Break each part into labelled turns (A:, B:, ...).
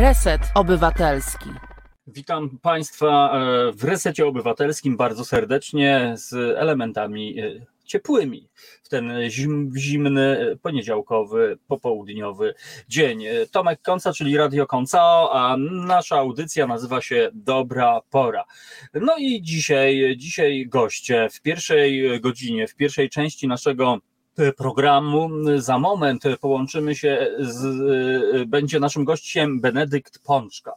A: Reset Obywatelski.
B: Witam Państwa e, w resecie obywatelskim bardzo serdecznie z elementami e, ciepłymi w ten zim, zimny, poniedziałkowy, popołudniowy dzień. Tomek Konca, czyli Radio Koncao, a nasza audycja nazywa się Dobra Pora. No i dzisiaj, dzisiaj goście w pierwszej godzinie, w pierwszej części naszego programu. Za moment połączymy się z, będzie naszym gościem Benedykt Pączka.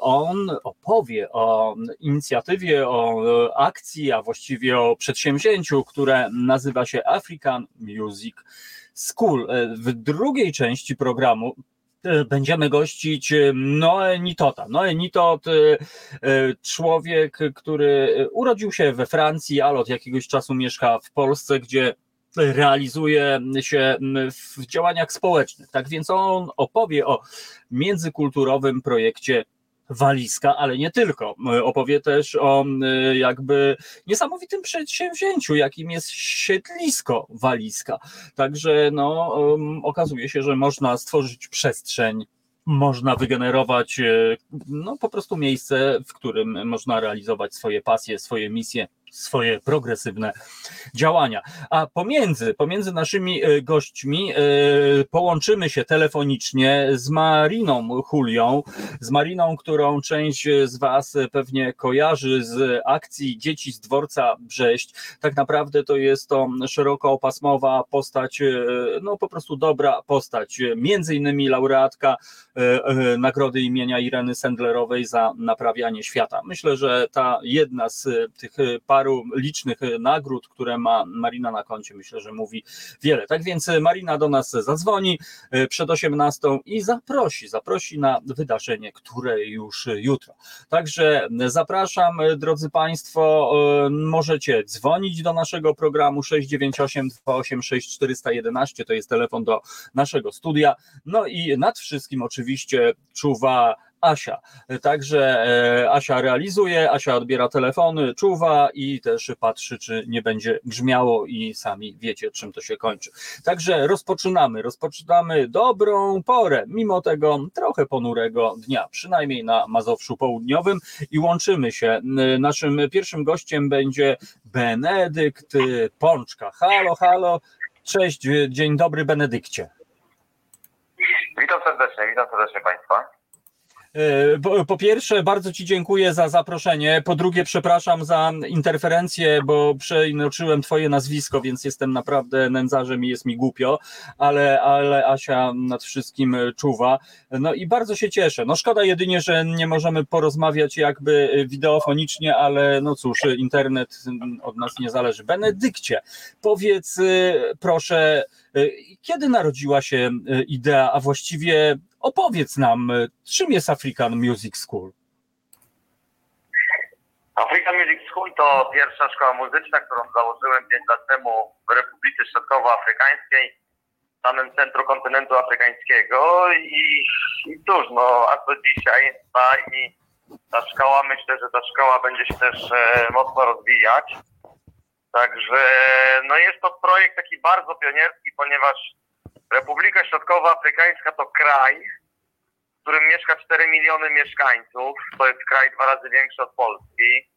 B: On opowie o inicjatywie, o akcji, a właściwie o przedsięwzięciu, które nazywa się African Music School. W drugiej części programu będziemy gościć Noe Nitota. Noe Nitot, człowiek, który urodził się we Francji, ale od jakiegoś czasu mieszka w Polsce, gdzie realizuje się w działaniach społecznych. Tak więc on opowie o międzykulturowym projekcie Walizka, ale nie tylko. Opowie też o jakby niesamowitym przedsięwzięciu, jakim jest siedlisko Walizka. Także no, okazuje się, że można stworzyć przestrzeń można wygenerować no, po prostu miejsce, w którym można realizować swoje pasje, swoje misje swoje progresywne działania. A pomiędzy, pomiędzy naszymi e, gośćmi e, połączymy się telefonicznie z Mariną Julią, z Mariną, którą część z Was pewnie kojarzy z akcji Dzieci z dworca Brześć. Tak naprawdę to jest to szerokopasmowa postać, e, no po prostu dobra postać, między innymi laureatka nagrody imienia Ireny Sendlerowej za naprawianie świata. Myślę, że ta jedna z tych par paru licznych e, nagród, które ma Marina na koncie, myślę, że mówi wiele. Tak więc e, Marina do nas zadzwoni e, przed 18 i zaprosi, zaprosi na wydarzenie, które już jutro. Także zapraszam, drodzy Państwo, możecie dzwonić do naszego programu 698 286 411, to jest telefon do naszego studia. No i nad wszystkim oczywiście czuwa Asia. Także e, Asia realizuje, Asia odbiera telefony, czuwa i też patrzy, czy nie będzie brzmiało i sami wiecie, czym to się kończy. Także rozpoczynamy, rozpoczynamy dobrą porę, mimo tego trochę ponurego dnia, przynajmniej na Mazowszu Południowym i łączymy się. Naszym pierwszym gościem będzie Benedykt Pączka. Halo, halo, cześć, dzień dobry Benedykcie.
C: Witam serdecznie, witam serdecznie Państwa.
B: E, po pierwsze, bardzo Ci dziękuję za zaproszenie. Po drugie, przepraszam za interferencję, bo przeinoczyłem Twoje nazwisko, więc jestem naprawdę nędzarzem i jest mi głupio, ale, ale Asia nad wszystkim czuwa. No i bardzo się cieszę. No szkoda jedynie, że nie możemy porozmawiać jakby wideofonicznie, ale no cóż, internet od nas nie zależy. Benedykcie, powiedz proszę, kiedy narodziła się idea, a właściwie Opowiedz nam, e, czym jest African Music School?
C: African Music School to pierwsza szkoła muzyczna, którą założyłem 5 lat temu w Republice Środkowoafrykańskiej, w samym centrum kontynentu afrykańskiego i, i cóż, no a co dzisiaj ta i ta szkoła, myślę, że ta szkoła będzie się też e, mocno rozwijać. Także no jest to projekt taki bardzo pionierski, ponieważ Republika Środkowoafrykańska to kraj, w którym mieszka 4 miliony mieszkańców. To jest kraj dwa razy większy od Polski.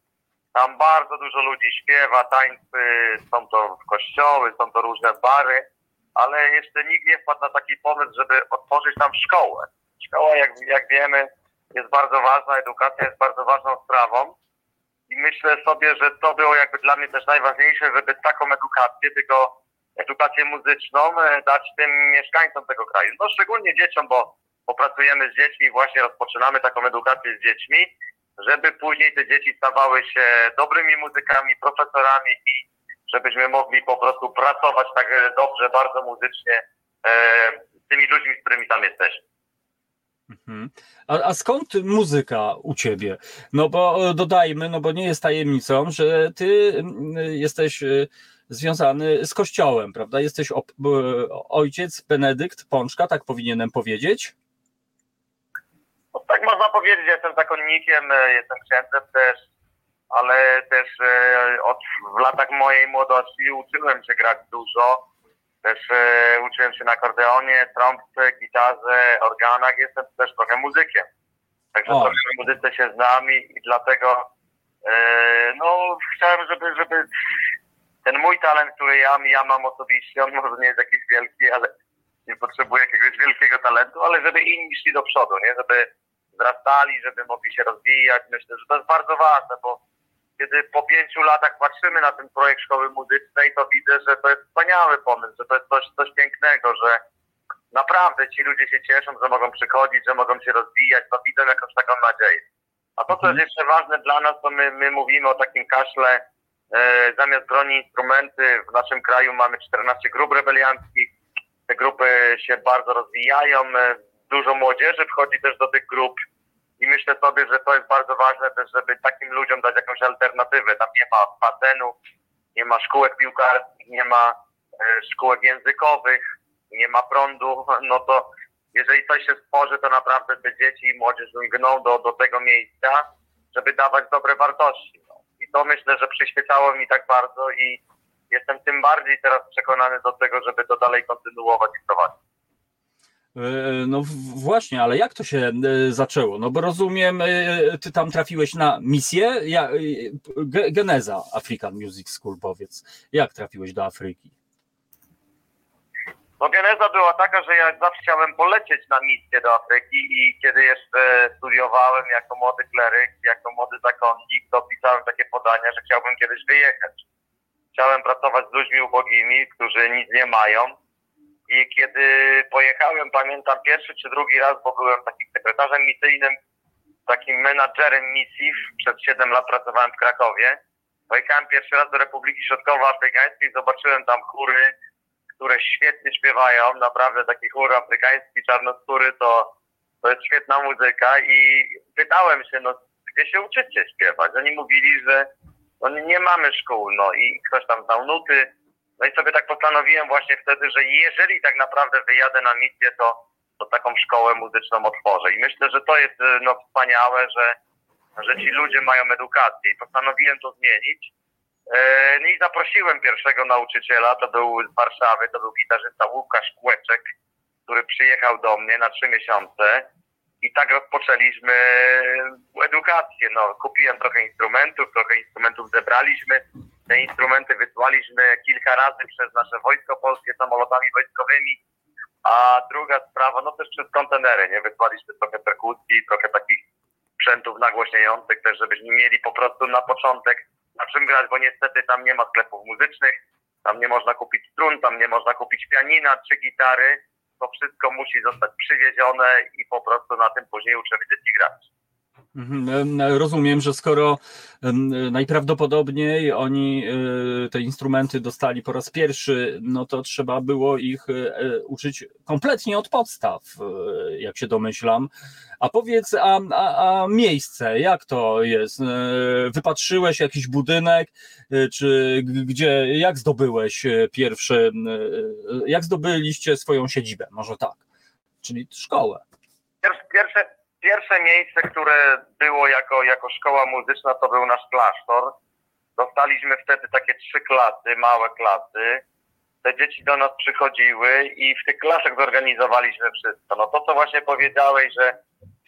C: Tam bardzo dużo ludzi śpiewa, tańczy, są to kościoły, są to różne bary, ale jeszcze nikt nie wpadł na taki pomysł, żeby otworzyć tam szkołę. Szkoła, jak, jak wiemy, jest bardzo ważna, edukacja jest bardzo ważną sprawą. I myślę sobie, że to było jakby dla mnie też najważniejsze, żeby taką edukację, tylko edukację muzyczną e, dać tym mieszkańcom tego kraju. No szczególnie dzieciom, bo popracujemy z dziećmi, właśnie rozpoczynamy taką edukację z dziećmi, żeby później te dzieci stawały się dobrymi muzykami, profesorami i żebyśmy mogli po prostu pracować tak dobrze, bardzo muzycznie e, z tymi ludźmi, z którymi tam jesteśmy.
B: Mhm. A, a, skąd muzyka u ciebie? No bo dodajmy, no bo nie jest tajemnicą, że ty mm, jesteś związany z kościołem, prawda? Jesteś ojciec Benedykt Pączka, tak powinienem powiedzieć?
C: No, tak można powiedzieć, jestem zakonnikiem, e, jestem księdzem też, ale też e, od, w latach mojej młodości uczyłem się grać dużo Też e, uczyłem się na akordeonie, trąbce, gitarze, organach. Jestem też trochę muzykiem. Także
B: O.
C: trochę muzyce się znam i, i dlatego e, no, chciałem, żeby, żeby ten mój talent, który ja, ja mam osobiście, on może nie jest jakiś wielki, ale nie potrzebuję jakiegoś wielkiego talentu, ale żeby inni szli do przodu, nie? Żeby wzrastali, żeby mogli się rozwijać. Myślę, że to jest bardzo ważne, bo kiedy po pięciu latach patrzymy na ten projekt szkoły muzycznej, to widzę, że to jest wspaniały pomysł, że to jest coś, coś pięknego, że naprawdę ci ludzie się cieszą, że mogą przychodzić, że mogą się rozwijać, to widzą jakąś taką nadzieję. A to, co jest jeszcze ważne dla nas, to my, my mówimy o takim kaszle, zamiast broni instrumenty, w naszym kraju mamy 14 grup rebelianckich, te grupy się bardzo rozwijają, e, dużo młodzieży wchodzi też do tych grup i myślę sobie, że to jest bardzo ważne też, żeby takim ludziom dać jakąś alternatywę. Tam nie ma basenu, nie ma szkółek piłkarskich, nie ma e, szkółek językowych, nie ma prądu, no to jeżeli coś się stworzy, to naprawdę te dzieci i młodzież lgną do, do tego miejsca, żeby dawać dobre wartości. No. To myślę, że przyświecało mi tak bardzo i jestem tym bardziej teraz przekonany do tego, żeby to dalej kontynuować i prowadzić.
B: E, No w- właśnie, ale jak to się e, zaczęło? No bo rozumiem, e, ty tam trafiłeś na misję, e, geneza African Music School, powiedz. Jak trafiłeś do Afryki?
C: No geneza była taka, że ja zawsze chciałem polecieć na misję do Afryki i kiedy jeszcze studiowałem jako młody kleryk, jako młody zakonnik, to pisałem takie podania, że chciałbym kiedyś wyjechać. Chciałem pracować z ludźmi ubogimi, którzy nic nie mają. I kiedy pojechałem, pamiętam pierwszy czy drugi raz, bo byłem takim sekretarzem misyjnym, takim menadżerem misji, przez 7 lat pracowałem w Krakowie. Pojechałem pierwszy raz do Republiki Środkowoafrykańskiej, zobaczyłem tam chóry, które świetnie śpiewają, naprawdę taki chór afrykański, czarnoskóry, to, to jest świetna muzyka i pytałem się, no gdzie się uczycie śpiewać? Oni mówili, że no, nie mamy szkół, no i ktoś tam znał nuty, no i sobie tak postanowiłem właśnie wtedy, że jeżeli tak naprawdę wyjadę na misję, to, to taką szkołę muzyczną otworzę i myślę, że to jest no, wspaniałe, że, że ci ludzie mają edukację i postanowiłem to zmienić. E, No i zaprosiłem pierwszego nauczyciela, to był z Warszawy, to był gitarzysta Łukasz Kłeczek, który przyjechał do mnie na trzy miesiące i tak rozpoczęliśmy edukację. No, kupiłem trochę instrumentów, trochę instrumentów zebraliśmy, te instrumenty wysłaliśmy kilka razy przez nasze wojsko polskie samolotami wojskowymi, a druga sprawa, no też przez kontenery, nie? Wysłaliśmy trochę perkusji, trochę takich sprzętów nagłośniających też, żebyśmy mieli po prostu na początek na czym grać, bo niestety tam nie ma sklepów muzycznych, tam nie można kupić strun, tam nie można kupić pianina czy gitary. To wszystko musi zostać przywiezione i po prostu na tym później uczymy dzieci grać.
B: Mhm, em, Rozumiem, że skoro em, najprawdopodobniej oni e, te instrumenty dostali po raz pierwszy, no to trzeba było ich e, uczyć kompletnie od podstaw, e, jak się domyślam. A powiedz, a, a, a miejsce, jak to jest? E, Wypatrzyłeś jakiś budynek, e, czy gdzie, jak zdobyłeś e, pierwszy, jak zdobyliście swoją siedzibę? Może tak, czyli szkołę.
C: Pierwsze, pierwsze miejsce, które było jako, jako szkoła muzyczna, to był nasz klasztor. Dostaliśmy wtedy takie trzy klasy, małe klasy. Te dzieci do nas przychodziły i w tych klasach zorganizowaliśmy wszystko. No to, co właśnie powiedziałeś, że,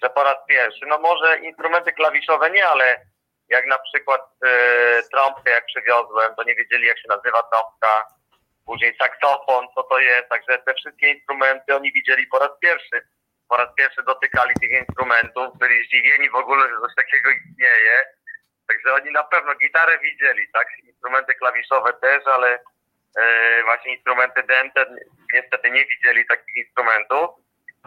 C: że po raz pierwszy, no może instrumenty klawiszowe nie, ale jak na przykład e, trąbkę jak przywiozłem, to nie wiedzieli jak się nazywa trąbka. Później saksofon, co to jest. Także te wszystkie instrumenty oni widzieli po raz pierwszy po raz pierwszy dotykali tych instrumentów, byli zdziwieni w ogóle, że coś takiego istnieje. Także oni na pewno gitarę widzieli, tak? Instrumenty klawiszowe też, ale e, właśnie instrumenty dęte niestety nie widzieli takich instrumentów.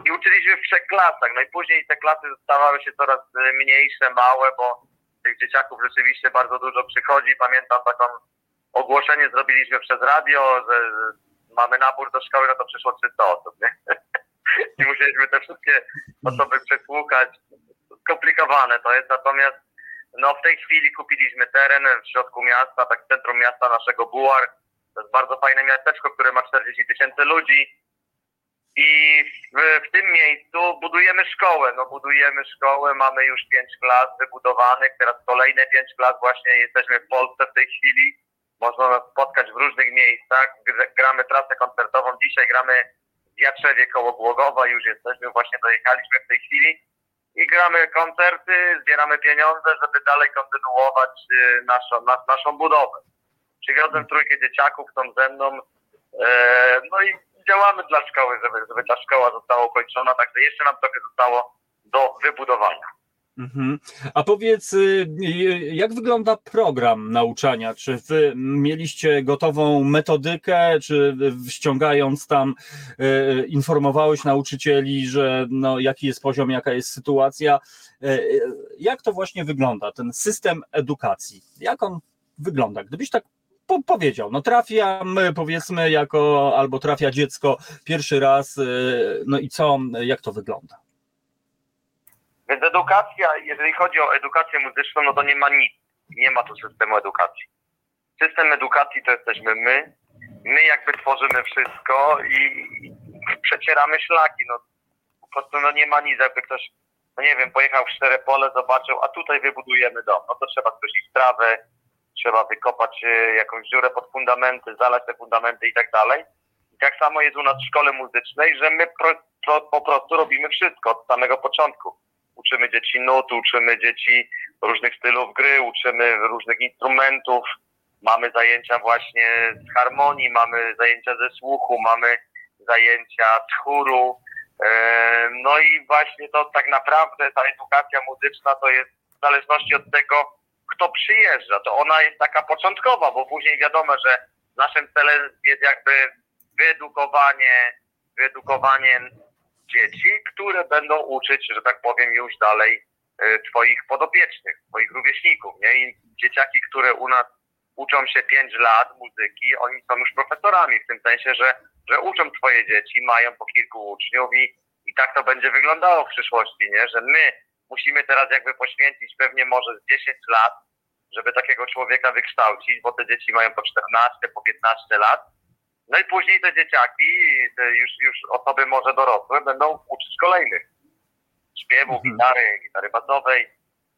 C: I uczyliśmy w trzech klasach. No i później te klasy stawały się coraz e, mniejsze, małe, bo tych dzieciaków rzeczywiście bardzo dużo przychodzi. Pamiętam taką ogłoszenie zrobiliśmy przez radio, że mamy nabór do szkoły, no to przyszło 300 osób, nie? i musieliśmy te wszystkie osoby przesłuchać. Skomplikowane to jest, natomiast no w tej chwili kupiliśmy teren w środku miasta, tak w centrum miasta naszego Bułar. To jest bardzo fajne miasteczko, które ma 40 tysięcy ludzi. I w, w tym miejscu budujemy szkołę. No budujemy szkołę, mamy już pięć klas wybudowanych, teraz kolejne pięć klas właśnie jesteśmy w Polsce w tej chwili. można nas spotkać w różnych miejscach. Gr- Gramy trasę koncertową. Dzisiaj gramy w Jatrzewie koło Głogowa. Już jesteśmy, właśnie dojechaliśmy w tej chwili. I gramy koncerty, zbieramy pieniądze, żeby dalej kontynuować y, naszą, nas, naszą budowę. Przywiozłem trójkę dzieciaków, są ze mną. E, no i działamy dla szkoły, żeby, żeby ta szkoła została ukończona. Także jeszcze nam trochę zostało do wybudowania.
B: Mhm. A powiedz, y, y, jak wygląda program nauczania? Czy wy mieliście gotową metodykę, czy ściągając tam y, informowałeś nauczycieli, że no, jaki jest poziom, jaka jest sytuacja? Jak to właśnie wygląda, ten system edukacji? Jak on wygląda? Gdybyś tak po powiedział, no trafiam powiedzmy jako, albo trafia dziecko pierwszy raz, y, no i co, jak to wygląda?
C: Więc edukacja, jeżeli chodzi o edukację muzyczną, no to nie ma nic. Nie ma tu systemu edukacji. System edukacji to jesteśmy my. My jakby tworzymy wszystko i przecieramy szlaki. No, po prostu no nie ma nic. Jakby ktoś, no nie wiem, pojechał w Szczerepole, zobaczył, a tutaj wybudujemy dom. No to trzeba skosić trawę, trzeba wykopać e, jakąś dziurę pod fundamenty, zalać te fundamenty i tak dalej. Tak samo jest u nas w szkole muzycznej, że my pro, pro, po prostu robimy wszystko od samego początku uczymy dzieci nut, uczymy dzieci różnych stylów gry, uczymy różnych instrumentów, mamy zajęcia właśnie z harmonii, mamy zajęcia ze słuchu, mamy zajęcia z chóru. E, No i właśnie to tak naprawdę ta edukacja muzyczna to jest w zależności od tego, kto przyjeżdża. To ona jest taka początkowa, bo później wiadomo, że naszym celem jest jakby wyedukowanie, wyedukowanie dzieci, które będą uczyć, że tak powiem, już dalej e, twoich podopiecznych, twoich rówieśników, nie? I dzieciaki, które u nas uczą się 5 lat muzyki, oni są już profesorami, w tym sensie, że, że uczą twoje dzieci, mają po kilku uczniów i, i tak to będzie wyglądało w przyszłości, nie? Że my musimy teraz jakby poświęcić pewnie może z 10 lat, żeby takiego człowieka wykształcić, bo te dzieci mają po 14, po 15 lat, no i później te dzieciaki, te już, już osoby może dorosłe, będą uczyć kolejnych. Śpiewu,
B: Mhm.
C: gitary, gitary basowej,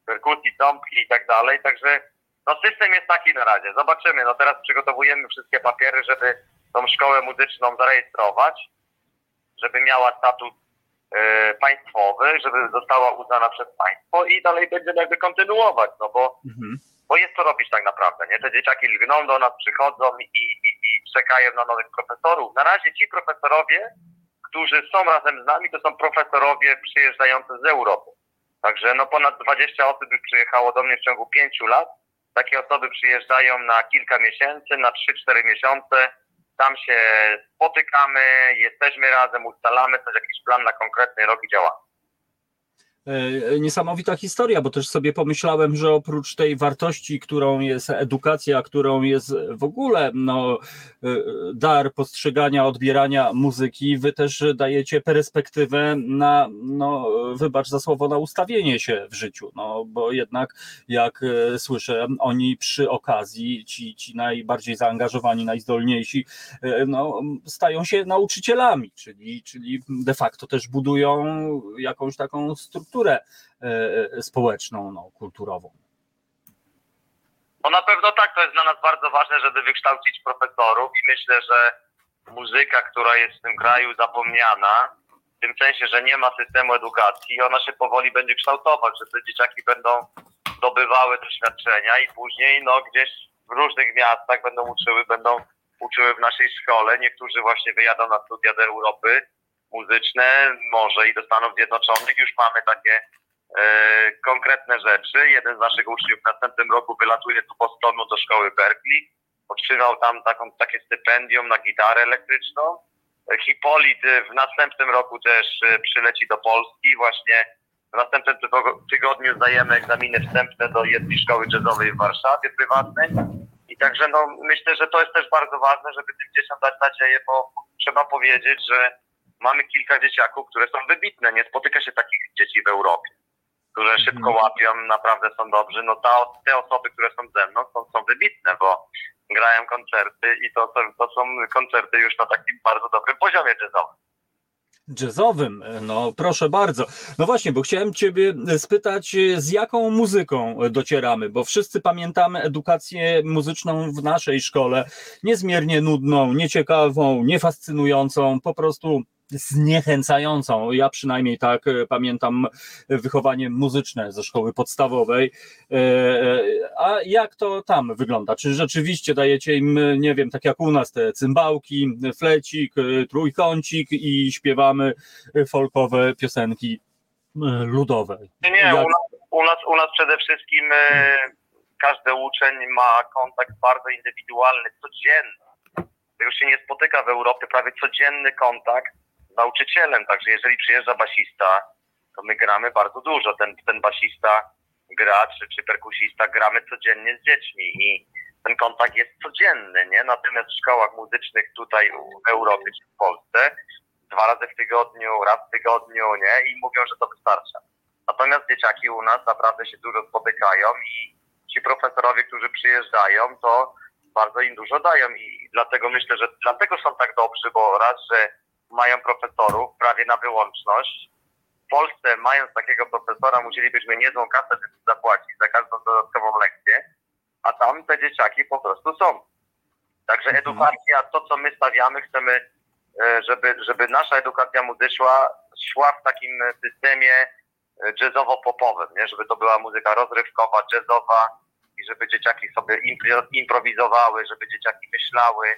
C: perkusji, trąbki i tak dalej. Także no system jest taki na razie. Zobaczymy. No teraz przygotowujemy wszystkie papiery, żeby tą szkołę muzyczną zarejestrować, żeby miała status e, państwowy, żeby została uznana przez państwo i dalej będziemy jakby kontynuować, no bo
B: Mhm.
C: Bo jest co robić tak naprawdę, nie? Te dzieciaki lgną do nas, przychodzą i, i, i czekają na nowych profesorów. Na razie ci profesorowie, którzy są razem z nami, to są profesorowie przyjeżdżający z Europy. Także no ponad 20 osób już przyjechało do mnie w ciągu 5 lat. Takie osoby przyjeżdżają na kilka miesięcy, na 3-4 miesiące. Tam się spotykamy, jesteśmy razem, ustalamy coś, jakiś plan na konkretny rok i działamy.
B: E, Niesamowita historia, bo też sobie pomyślałem, że oprócz tej wartości, którą jest edukacja, którą jest w ogóle no, e, dar postrzegania, odbierania muzyki, wy też dajecie perspektywę na, no, wybacz za słowo, na ustawienie się w życiu, no, bo jednak jak e, słyszę, oni przy okazji, ci, ci najbardziej zaangażowani, najzdolniejsi, no, stają się nauczycielami, czyli, czyli de facto też budują jakąś taką strukturę e, społeczną, no, kulturową.
C: No na pewno tak, to jest dla nas bardzo ważne, żeby wykształcić profesorów i myślę, że muzyka, która jest w tym kraju zapomniana, w tym sensie, że nie ma systemu edukacji, ona się powoli będzie kształtować, że te dzieciaki będą zdobywały doświadczenia i później no gdzieś w różnych miastach będą uczyły, będą uczyły w naszej szkole. Niektórzy właśnie wyjadą na studia do Europy muzyczne, może i do Stanów Zjednoczonych. Już mamy takie e, konkretne rzeczy. Jeden z naszych uczniów w następnym roku wylatuje do Bostonu do szkoły Berkeley. Otrzymał tam taką, takie stypendium na gitarę elektryczną. E, Hipolit e, w następnym roku też e, przyleci do Polski. Właśnie w następnym tygo- tygodniu zdajemy egzaminy wstępne do jednej szkoły jazzowej w Warszawie prywatnej. I także no, myślę, że to jest też bardzo ważne, żeby tym dzieciom dać nadzieję, bo trzeba powiedzieć, że mamy kilka dzieciaków, które są wybitne. Nie spotyka się takich dzieci w Europie, które szybko łapią, naprawdę są dobrzy. No ta, te osoby, które są ze mną, są, są wybitne, bo grają koncerty i to, to, to są koncerty już na takim bardzo dobrym poziomie jazzowym.
B: Jazzowym, no proszę bardzo. No właśnie, bo chciałem Ciebie spytać, z jaką muzyką docieramy, bo wszyscy pamiętamy edukację muzyczną w naszej szkole, niezmiernie nudną, nieciekawą, niefascynującą, po prostu zniechęcającą. Ja przynajmniej tak e, pamiętam wychowanie muzyczne ze szkoły podstawowej. E, e, a jak to tam wygląda? Czy rzeczywiście dajecie im, nie wiem, tak jak u nas, te cymbałki, flecik, trójkącik i śpiewamy folkowe piosenki ludowe?
C: Nie, jak... u, nas, u, nas, u nas przede wszystkim każdy uczeń ma kontakt bardzo indywidualny, codzienny. Tego się nie spotyka w Europie, prawie codzienny kontakt nauczycielem, także jeżeli przyjeżdża basista, to my gramy bardzo dużo. Ten, ten basista gra, czy, czy perkusista gramy codziennie z dziećmi i ten kontakt jest codzienny, nie? Natomiast w szkołach muzycznych tutaj w Europie czy w Polsce dwa razy w tygodniu, raz w tygodniu, nie? I mówią, że to wystarcza. Natomiast dzieciaki u nas naprawdę się dużo spotykają i ci profesorowie, którzy przyjeżdżają, to bardzo im dużo dają i dlatego myślę, że dlatego są tak dobrzy, bo raz, że mają profesorów prawie na wyłączność. W Polsce, mając takiego profesora, musielibyśmy niezłą kasę zapłacić za każdą dodatkową lekcję, a tam te dzieciaki po prostu są. Także mhm. edukacja, to co my stawiamy, chcemy, e, żeby, żeby nasza edukacja muzyczna szła w takim systemie e, jazzowo-popowym, nie? żeby to była muzyka rozrywkowa, jazzowa i żeby dzieciaki sobie improwizowały, żeby dzieciaki myślały,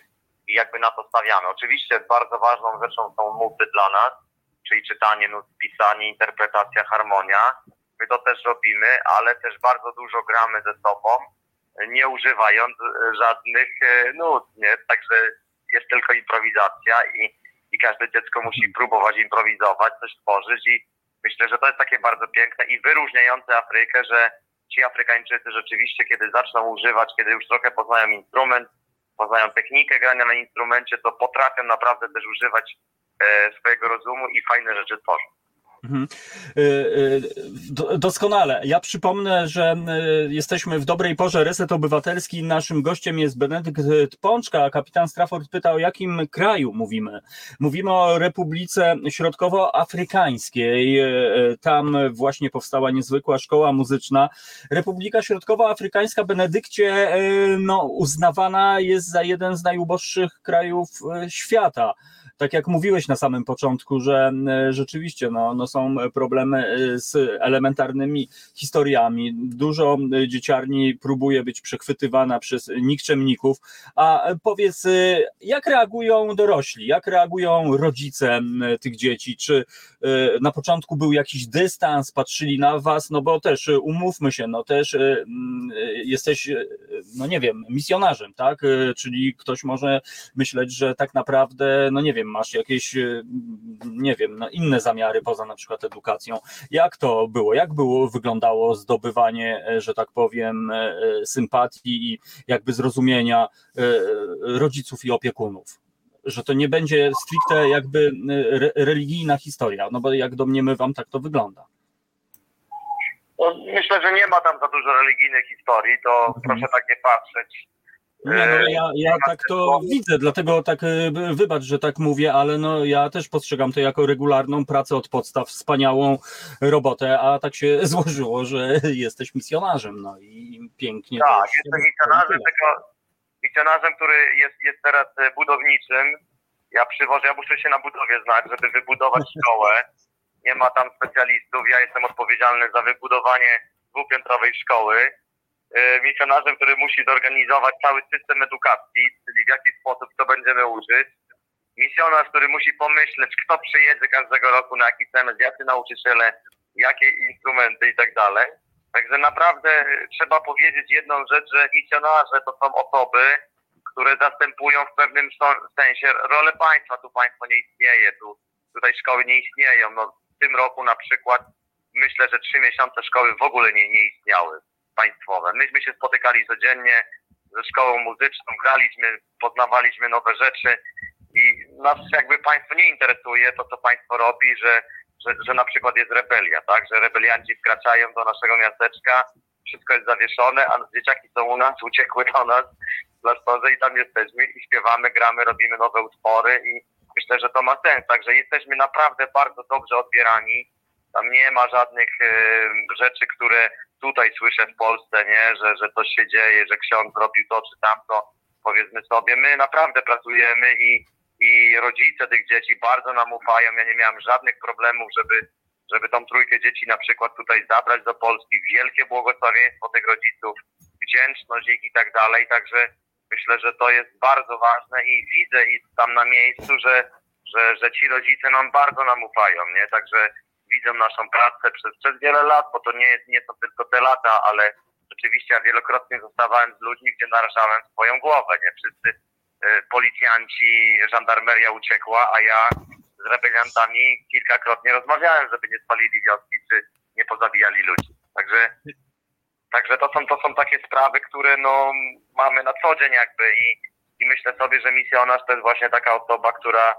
C: i jakby na to stawiamy. Oczywiście bardzo ważną rzeczą są nuty dla nas, czyli czytanie nut, pisanie, interpretacja, harmonia. My to też robimy, ale też bardzo dużo gramy ze sobą, nie używając żadnych e, nut, nie? Także jest tylko improwizacja i, i każde dziecko musi próbować improwizować, coś tworzyć i myślę, że to jest takie bardzo piękne i wyróżniające Afrykę, że ci Afrykańczycy rzeczywiście, kiedy zaczną używać, kiedy już trochę poznają instrument, poznają technikę grania na instrumencie, to potrafią naprawdę też używać e, swojego rozumu i fajne rzeczy tworzą. Mhm.
B: E, e, doskonale. Ja przypomnę, że jesteśmy w dobrej porze. Reset Obywatelski. Naszym gościem jest Benedykt Pączka. Kapitan Strafford pyta, o jakim kraju mówimy. Mówimy o Republice Środkowoafrykańskiej. Tam właśnie powstała niezwykła szkoła muzyczna. Republika Środkowoafrykańska, Benedykcie, no, uznawana jest za jeden z najuboższych krajów świata tak jak mówiłeś na samym początku, że e, rzeczywiście no, no są problemy e, z elementarnymi historiami. Dużo e, dzieciarni próbuje być przechwytywana przez nikczemników. A powiedz, jak reagują dorośli, jak reagują rodzice tych dzieci? Czy na początku był jakiś dystans, patrzyli na was? No bo też umówmy się, no też jesteś, no nie wiem, misjonarzem, tak? Czyli ktoś może myśleć, że tak naprawdę, no nie wiem, masz jakieś, e, nie wiem, no inne zamiary poza na przykład edukacją. Jak to było? Jak było, wyglądało zdobywanie, e, że tak powiem, e, sympatii i jakby zrozumienia rodziców i opiekunów? Że to nie będzie stricte jakby religijna historia, no bo jak domniemywam, tak to wygląda.
C: No, myślę, że nie ma tam za dużo religijnej historii, to mhm. proszę tak nie patrzeć.
B: Nie, no, ja, ja tak to widzę, dlatego tak e, wybacz, że tak mówię, ale no ja też postrzegam to jako regularną pracę od podstaw, wspaniałą robotę, a tak się złożyło, że jesteś misjonarzem, no i pięknie.
C: Tak, jestem misjonarzem, tylko misjonarzem, który jest, jest teraz e, budowniczym. Ja przywożę, ja muszę się na budowie znać, żeby wybudować szkołę. Nie ma tam specjalistów, ja jestem odpowiedzialny za wybudowanie dwupiętrowej szkoły misjonarzem, który musi zorganizować cały system edukacji, czyli w jaki sposób to będziemy użyć. Misjonarz, który musi pomyśleć, kto przyjedzie każdego roku na jaki temat, jacy nauczyciele, jakie instrumenty i tak dalej. Także naprawdę trzeba powiedzieć jedną rzecz, że misjonarze to są osoby, które zastępują w pewnym sensie rolę państwa. Tu państwo nie istnieje, tu tutaj szkoły nie istnieją. No, w tym roku na przykład myślę, że trzy miesiące szkoły w ogóle nie, nie istniały państwowe. Myśmy się spotykali codziennie ze szkołą muzyczną, graliśmy, poznawaliśmy nowe rzeczy i nas jakby państwo nie interesuje to, co państwo robi, że, że, że na przykład jest rebelia, tak, że rebelianci wkraczają do naszego miasteczka, wszystko jest zawieszone, a dzieciaki są u nas, uciekły do nas w klasztorze i tam jesteśmy i śpiewamy, gramy, robimy nowe utwory i myślę, że to ma sens. Także jesteśmy naprawdę bardzo dobrze odbierani. Tam nie ma żadnych e, rzeczy, które tutaj słyszę w Polsce, nie? Że, że coś się dzieje, że ksiądz zrobił to czy tamto. Powiedzmy sobie, my naprawdę pracujemy i, i rodzice tych dzieci bardzo nam ufają. Ja nie miałem żadnych problemów, żeby, żeby tą trójkę dzieci na przykład tutaj zabrać do Polski. Wielkie błogosławieństwo tych rodziców, wdzięczność ich i tak dalej. Także myślę, że to jest bardzo ważne i widzę i tam na miejscu, że, że, że ci rodzice nam bardzo nam ufają, nie? Także widzą naszą pracę przez, przez wiele lat, bo to nie, nie są tylko te lata, ale rzeczywiście ja wielokrotnie zostawałem z ludźmi, gdzie narażałem swoją głowę, nie? Wszyscy y, policjanci, żandarmeria uciekła, a ja z rebeliantami kilkakrotnie rozmawiałem, żeby nie spalili wioski, czy nie pozabijali ludzi. Także, także to, są, to są takie sprawy, które no, mamy na co dzień jakby i, i myślę sobie, że misjonarz to jest właśnie taka osoba, która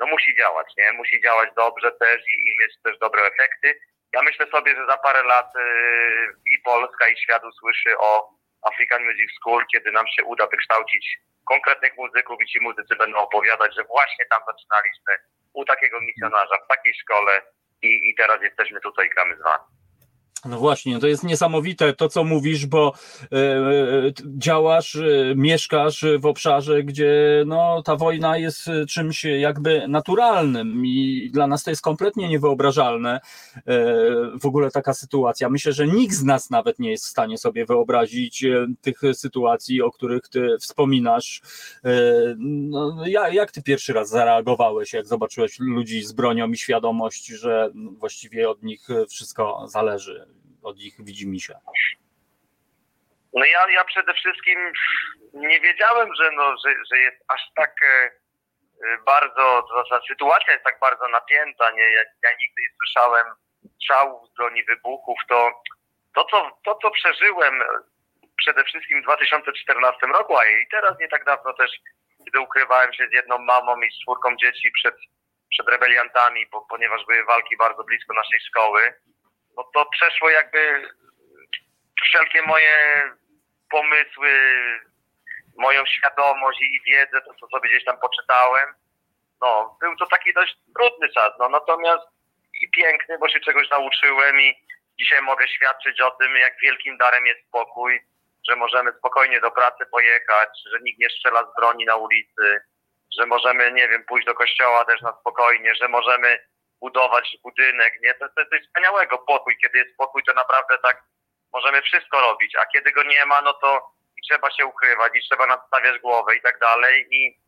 C: no musi działać, nie? Musi działać dobrze też i, i mieć też dobre efekty. Ja myślę sobie, że za parę lat yy, i Polska, i świat usłyszy o African Music School, kiedy nam się uda wykształcić konkretnych muzyków i ci muzycy będą opowiadać, że właśnie tam zaczynaliśmy u takiego misjonarza, w takiej szkole i, i teraz jesteśmy tutaj i gramy z wami.
B: No właśnie, to jest niesamowite to, co mówisz, bo e, działasz, e, mieszkasz w obszarze, gdzie no, ta wojna jest e, czymś jakby naturalnym i dla nas to jest kompletnie niewyobrażalne e, w ogóle taka sytuacja. Myślę, że nikt z nas nawet nie jest w stanie sobie wyobrazić e, tych sytuacji, o których ty wspominasz. E, no, ja- jak ty pierwszy raz zareagowałeś, jak zobaczyłeś ludzi z bronią i świadomość, że właściwie od nich wszystko zależy? Od ich widzimisię.
C: No ja, ja przede wszystkim nie wiedziałem, że, no, że, że jest aż tak e, e, bardzo, to znaczy sytuacja jest tak bardzo napięta, nie? Ja, ja nigdy nie słyszałem strzałów z broni wybuchów, to, to, co, to co przeżyłem przede wszystkim w 2014 roku, a i teraz nie tak dawno też, gdy ukrywałem się z jedną mamą i z czwórką dzieci przed, przed rebeliantami, bo, ponieważ były walki bardzo blisko naszej szkoły, no to przeszło jakby wszelkie moje pomysły, moją świadomość i wiedzę, to co sobie gdzieś tam poczytałem. No, był to taki dość trudny czas, no natomiast i piękny, bo się czegoś nauczyłem i dzisiaj mogę świadczyć o tym, jak wielkim darem jest spokój, że możemy spokojnie do pracy pojechać, że nikt nie strzela z broni na ulicy, że możemy, nie wiem, pójść do kościoła też na spokojnie, że możemy budować budynek, nie? To, to, to jest wspaniałego pokój. Kiedy jest spokój, to naprawdę tak możemy wszystko robić, a kiedy go nie ma, no to i trzeba się ukrywać, i trzeba nadstawiać głowę i tak dalej. I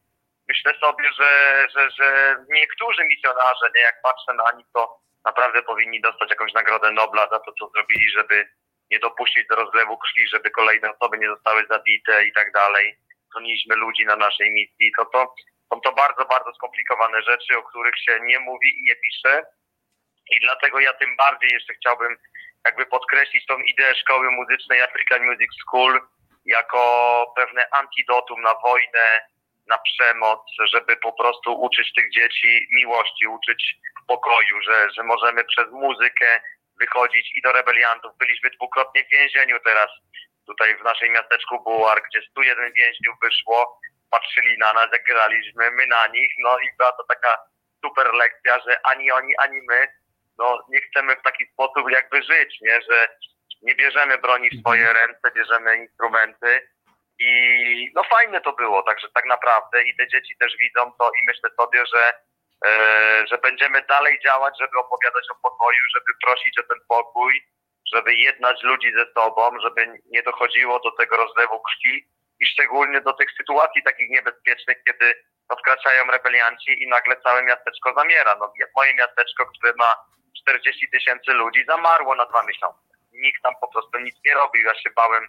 C: myślę sobie, że, że, że niektórzy misjonarze, nie, jak patrzę na nich, to naprawdę powinni dostać jakąś nagrodę Nobla za to, co zrobili, żeby nie dopuścić do rozlewu krwi, żeby kolejne osoby nie zostały zabite i tak dalej. Chroniliśmy ludzi na naszej misji. To, to są to bardzo, bardzo skomplikowane rzeczy, o których się nie mówi i nie pisze. I dlatego ja tym bardziej jeszcze chciałbym jakby podkreślić tą ideę szkoły muzycznej African Music School jako pewne antidotum na wojnę, na przemoc, żeby po prostu uczyć tych dzieci miłości, uczyć pokoju, że, że możemy przez muzykę wychodzić i do rebeliantów. Byliśmy dwukrotnie w więzieniu teraz, tutaj w naszym miasteczku Bułar, gdzie 101 więźniów wyszło, patrzyli na nas, jak graliśmy, my na nich, no i była to taka super lekcja, że ani oni, ani my, no nie chcemy w taki sposób jakby żyć, nie, że nie bierzemy broni w swoje ręce, bierzemy instrumenty i no fajne to było, także tak naprawdę i te dzieci też widzą to i myślę sobie, że e, że będziemy dalej działać, żeby opowiadać o pokoju, żeby prosić o ten pokój, żeby jednać ludzi ze sobą, żeby nie dochodziło do tego rozlewu krwi i szczególnie do tych sytuacji takich niebezpiecznych, kiedy no, wkraczają rebelianci i nagle całe miasteczko zamiera. No, moje miasteczko, które ma 40 tysięcy ludzi, zamarło na dwa miesiące. Nikt tam po prostu nic nie robił. Ja się bałem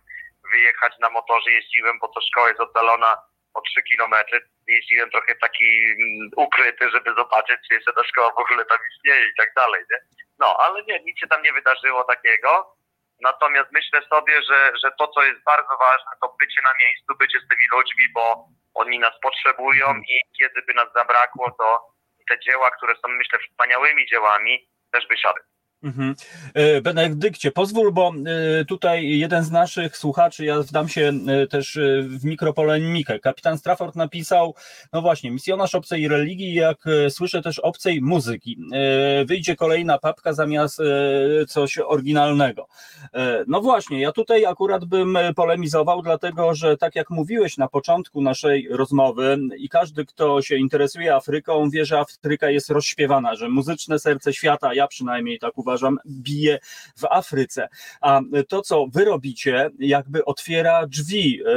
C: wyjechać na motorze, jeździłem, bo to szkoła jest oddalona o 3 kilometry. Jeździłem trochę taki mm, ukryty, żeby zobaczyć, czy jeszcze ta szkoła w ogóle tam istnieje i tak dalej. Nie? No, ale nie, nic się tam nie wydarzyło takiego. Natomiast myślę sobie, że, że to, co jest bardzo ważne, to bycie na miejscu, bycie z tymi ludźmi, bo oni nas potrzebują i kiedy by nas zabrakło, to te dzieła, które są myślę wspaniałymi dziełami, też by siadły.
B: Mhm. E, Benedykcie, pozwól, bo e, tutaj jeden z naszych słuchaczy, ja wdam się e, też w mikropolemikę. Kapitan Strafford napisał, no właśnie, misjonarz obcej religii, jak słyszę też obcej muzyki. Wyjdzie kolejna papka zamiast coś oryginalnego. No właśnie, ja tutaj akurat bym polemizował, dlatego że tak jak mówiłeś na początku naszej rozmowy i każdy, kto się interesuje Afryką, wie, że Afryka jest rozśpiewana, że muzyczne serce świata, ja przynajmniej tak uważam, uważam, bije w Afryce. A to, co wy robicie, jakby otwiera drzwi e,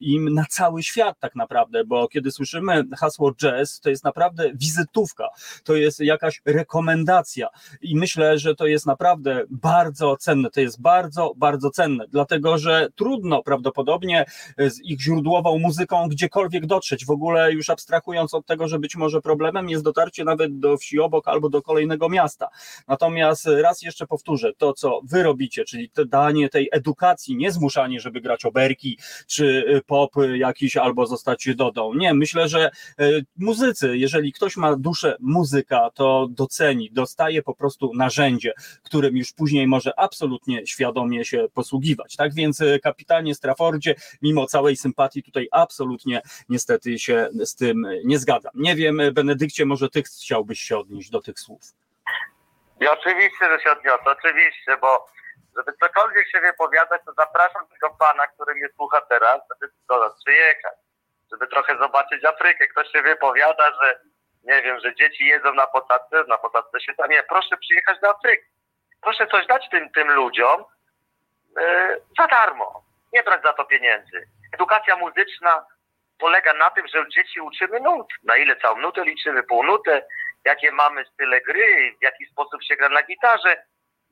B: im na cały świat tak naprawdę, bo kiedy słyszymy hasło jazz, to jest naprawdę wizytówka, to jest jakaś rekomendacja i myślę, że to jest naprawdę bardzo cenne, to jest bardzo, bardzo cenne, dlatego, że trudno prawdopodobnie z ich źródłową muzyką gdziekolwiek dotrzeć, w ogóle już abstrahując od tego, że być może problemem jest dotarcie nawet do wsi obok albo do kolejnego miasta. Natomiast raz jeszcze powtórzę, to co wy robicie, czyli danie tej edukacji, nie zmuszanie, żeby grać oberki, czy y, pop jakiś albo zostać dodą. Nie, myślę, że y, muzycy, jeżeli ktoś ma duszę muzyka, to doceni, dostaje po prostu narzędzie, którym już później może absolutnie świadomie się posługiwać. Tak więc kapitanie Straffordzie, mimo całej sympatii tutaj absolutnie niestety się z tym nie zgadzam. Nie wiem, Benedykcie, może ty chciałbyś się odnieść do tych słów.
C: I oczywiście, że się odniosę, oczywiście, bo żeby cokolwiek się wypowiadać, to zapraszam tego pana, który mnie słucha teraz, żeby do nas przyjechać, żeby trochę zobaczyć Afrykę. Ktoś się wypowiada, że nie wiem, że dzieci jedzą na posadce, na posadce się tam nie. Proszę przyjechać do Afryki. Proszę coś dać tym, tym ludziom yy, za darmo. Nie brać za to pieniędzy. Edukacja muzyczna polega na tym, że dzieci uczymy nut. Na ile całą nutę liczymy, pół nutę, jakie mamy style gry, w jaki sposób się gra na gitarze.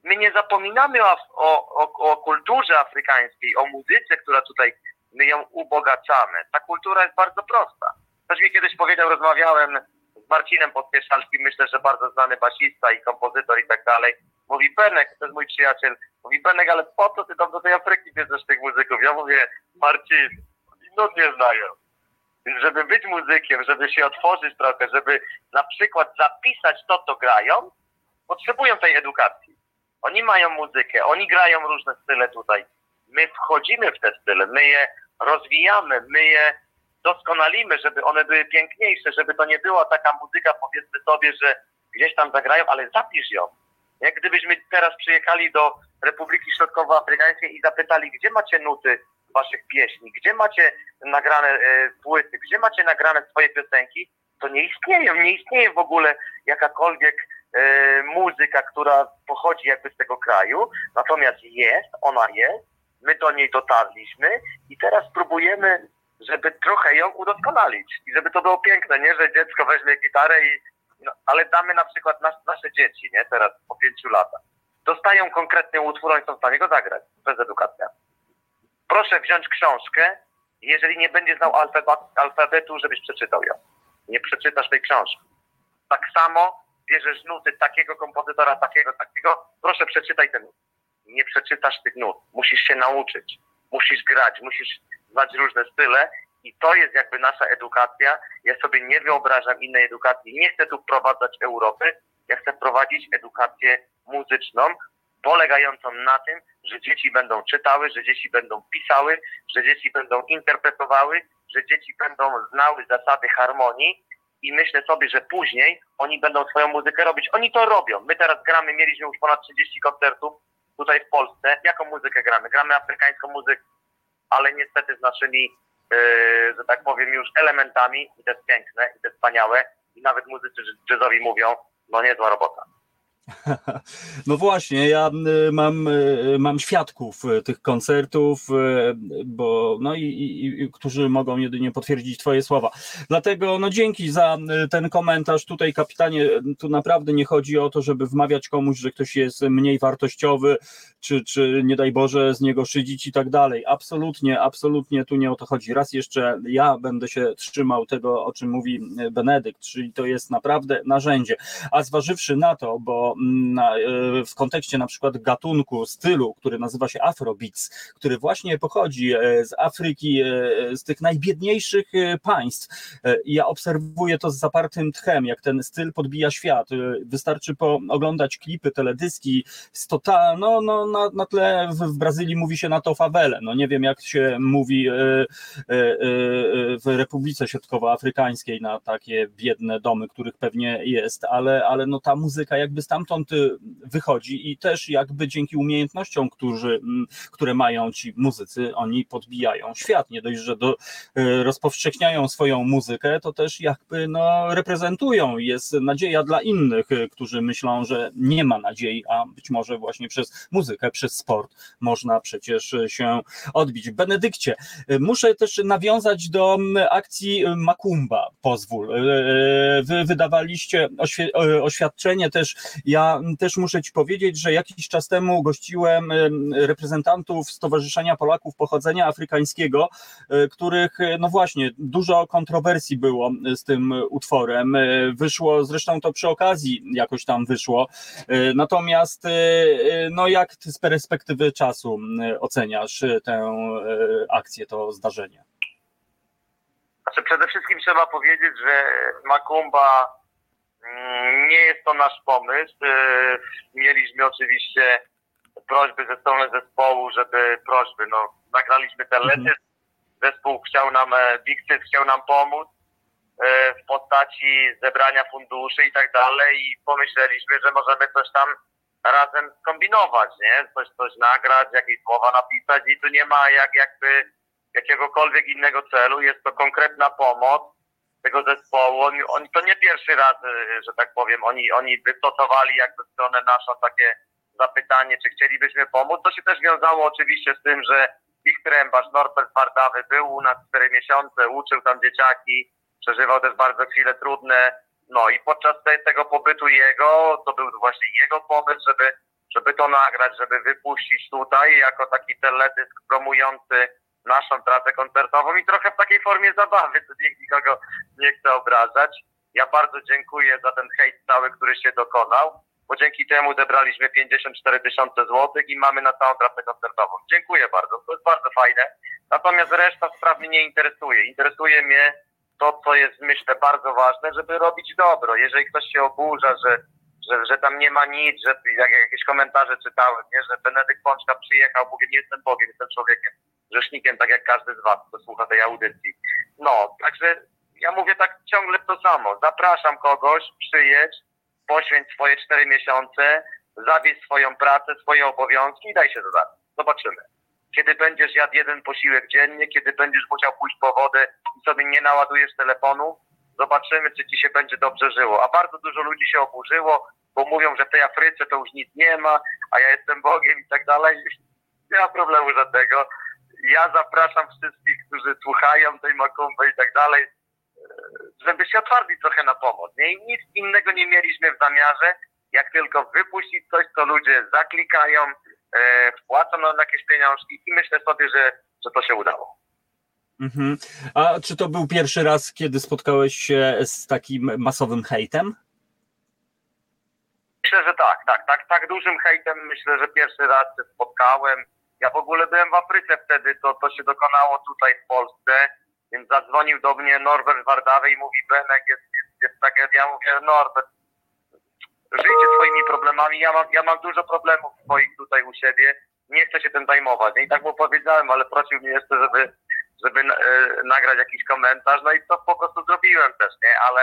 C: My nie zapominamy o, o, o kulturze afrykańskiej, o muzyce, która tutaj, my ją ubogacamy. Ta kultura jest bardzo prosta. Ktoś mi kiedyś powiedział, rozmawiałem z Marcinem Podpieszalskim, myślę, że bardzo znany basista i kompozytor i tak dalej. Mówi Benek, to jest mój przyjaciel, mówi Benek, ale po co ty tam do tej Afryki bierzesz tych muzyków? Ja mówię, Marcin, nut nie znają żeby być muzykiem, żeby się otworzyć trochę, żeby na przykład zapisać to, co grają, potrzebują tej edukacji. Oni mają muzykę, oni grają różne style tutaj. My wchodzimy w te style, my je rozwijamy, my je doskonalimy, żeby one były piękniejsze, żeby to nie była taka muzyka, powiedzmy sobie, że gdzieś tam zagrają, ale zapisz ją. Jak gdybyśmy teraz przyjechali do Republiki Środkowoafrykańskiej i zapytali, gdzie macie nuty waszych pieśni, gdzie macie nagrane e, płyty, gdzie macie nagrane swoje piosenki, to nie istnieje, nie istnieje w ogóle jakakolwiek e, muzyka, która pochodzi jakby z tego kraju, natomiast jest, ona jest, my do niej dotarliśmy i teraz próbujemy, żeby trochę ją udoskonalić i żeby to było piękne, nie, że dziecko weźmie gitarę i no, ale damy na przykład nas, nasze dzieci, nie, teraz po pięciu latach, dostają konkretny utwór, oni są w stanie go zagrać, bez edukacja proszę wziąć książkę, jeżeli nie będzie znał alfabetu, żebyś przeczytał ją. Nie przeczytasz tej książki. Tak samo bierzesz nuty takiego kompozytora, takiego, takiego, proszę przeczytaj ten nut. Nie przeczytasz tych nut. Musisz się nauczyć. Musisz grać, musisz znać różne style i to jest jakby nasza edukacja. Ja sobie nie wyobrażam innej edukacji. Nie chcę tu wprowadzać Europy. Ja chcę prowadzić edukację muzyczną, polegającą na tym, że dzieci będą czytały, że dzieci będą pisały, że dzieci będą interpretowały, że dzieci będą znały zasady harmonii i myślę sobie, że później oni będą swoją muzykę robić. Oni to robią. My teraz gramy, mieliśmy już ponad 30 koncertów tutaj w Polsce. Jaką muzykę gramy? Gramy afrykańską muzykę, ale niestety z naszymi, yy, że tak powiem, już elementami i to jest piękne, i to jest wspaniałe i nawet muzycy jazzowi mówią, no niezła robota.
B: No właśnie, ja mam, y, mam świadków y, tych koncertów, bo no i, i, którzy mogą jedynie potwierdzić Twoje słowa. Dlatego no dzięki za ten komentarz. Tutaj, kapitanie, tu naprawdę nie chodzi o to, żeby wmawiać komuś, że ktoś jest mniej wartościowy, czy, czy nie daj Boże z niego szydzić i tak dalej. Absolutnie, absolutnie tu nie o to chodzi. Raz jeszcze ja będę się trzymał tego, o czym mówi Benedykt, czyli to jest naprawdę narzędzie. A zważywszy na to, bo mm, e, w kontekście na przykład gatunku, stylu, który nazywa się Afrobeats, który właśnie pochodzi z Afryki, z tych najbiedniejszych państw. Ja obserwuję to z zapartym tchem, jak ten styl podbija świat. Wystarczy oglądać klipy, teledyski, total, no, no, na, na tle w, w Brazylii mówi się na to fawele. No nie wiem, jak się mówi w Republice Środkowoafrykańskiej na takie biedne domy, których pewnie jest, ale, ale no ta muzyka jakby stamtąd y, wychodzi i też jakby dzięki umiejętnościom, którzy, które mają ci muzycy, oni podbijają świat. Nie dość, że do, y, rozpowszechniają swoją muzykę, to też jakby no, reprezentują. Jest nadzieja dla innych, y, którzy myślą, że nie ma nadziei, a być może właśnie przez muzykę, przez sport można przecież się odbić. Benedykcie, muszę też nawiązać do akcji Makumba, pozwól. Wy wydawaliście oświadczenie też. Ja też muszę Ci powiedzieć, że jakiś czas temu gościłem reprezentantów Stowarzyszenia Polaków Pochodzenia Afrykańskiego, e, których, e, no właśnie, dużo kontrowersji było z tym utworem. E, wyszło, zresztą to przy okazji jakoś tam wyszło. Natomiast, no jak Ty z perspektywy czasu oceniasz tę akcję, to zdarzenie?
C: Znaczy przede wszystkim trzeba powiedzieć, że Makumba nie jest to nasz pomysł. E, mieliśmy oczywiście prośby ze strony zespołu, żeby prośby, no nagraliśmy teledysk, mhm. zespół chciał nam, e, Big chciał nam pomóc e, w postaci zebrania funduszy i tak dalej i pomyśleliśmy, że możemy coś tam razem skombinować, nie? Coś, coś nagrać, jakieś słowa napisać i tu nie ma jak jakby jakiegokolwiek innego celu. Jest to konkretna pomoc tego zespołu. Oni, oni to nie pierwszy raz, y, że tak powiem, oni, oni wystosowali jakby w stronę naszą takie zapytanie, czy chcielibyśmy pomóc. To się też wiązało oczywiście z tym, że ich trębarz Norbert Wardawy był u nas 4 miesiące, uczył tam dzieciaki, przeżywał też bardzo chwile trudne. No i podczas te, tego pobytu jego, to był właśnie jego pomysł, żeby, żeby to nagrać, żeby wypuścić tutaj jako taki teledysk promujący naszą trasę koncertową i trochę w takiej formie zabawy, to nikt nikogo nie chce obrażać. Ja bardzo dziękuję za ten hejt cały, który się dokonał, bo dzięki temu zebraliśmy 54 tysiące złotych i mamy na całą trasę koncertową. Dziękuję bardzo, to jest bardzo fajne. Natomiast reszta spraw mnie nie interesuje. Interesuje mnie to, co jest myślę bardzo ważne, żeby robić dobro. Jeżeli ktoś się oburza, że że, że tam nie ma nic, że jak jakieś komentarze czytałem, nie, że Benedykt Pączka przyjechał, mówię, nie jestem Bogiem, jestem człowiekiem grzesznikiem, tak jak każdy z Was, kto słucha tej audycji. No, także ja mówię tak ciągle to samo. Zapraszam kogoś, przyjedź, poświęć swoje cztery miesiące, zabierz swoją pracę, swoje obowiązki i daj się zadać. Zobaczymy. Kiedy będziesz jadł jeden posiłek dziennie, kiedy będziesz musiał pójść po wodę i sobie nie naładujesz telefonu, zobaczymy, czy ci się będzie dobrze żyło. A bardzo dużo ludzi się oburzyło, bo mówią, że w tej Afryce to już nic nie ma, a ja jestem Bogiem i tak dalej. Nie ma problemu żadnego ja zapraszam wszystkich, którzy słuchają tej makumby i tak dalej, e, żeby się otwarli trochę na pomoc. Nie? I nic innego nie mieliśmy w zamiarze, jak tylko wypuścić coś, co ludzie zaklikają, e, wpłacą na jakieś pieniążki i myślę sobie, że, że to się udało.
B: Mhm. A czy to był pierwszy raz, kiedy spotkałeś się z takim masowym hejtem?
C: Myślę, że tak, tak, tak, tak dużym hejtem myślę, że pierwszy raz się spotkałem. Ja w ogóle byłem w Afryce wtedy, to, to się dokonało tutaj w Polsce, więc zadzwonił do mnie Norbert Wardawy i mówi, Benek, jest, jest, jest tragedia. Ja mówię, Norbert, żyjcie swoimi problemami, ja mam, ja mam dużo problemów swoich tutaj u siebie, nie chcę się tym zajmować. I tak mu powiedziałem, ale prosił mnie jeszcze, żeby, żeby e, nagrać jakiś komentarz, no i to po prostu zrobiłem też, nie, ale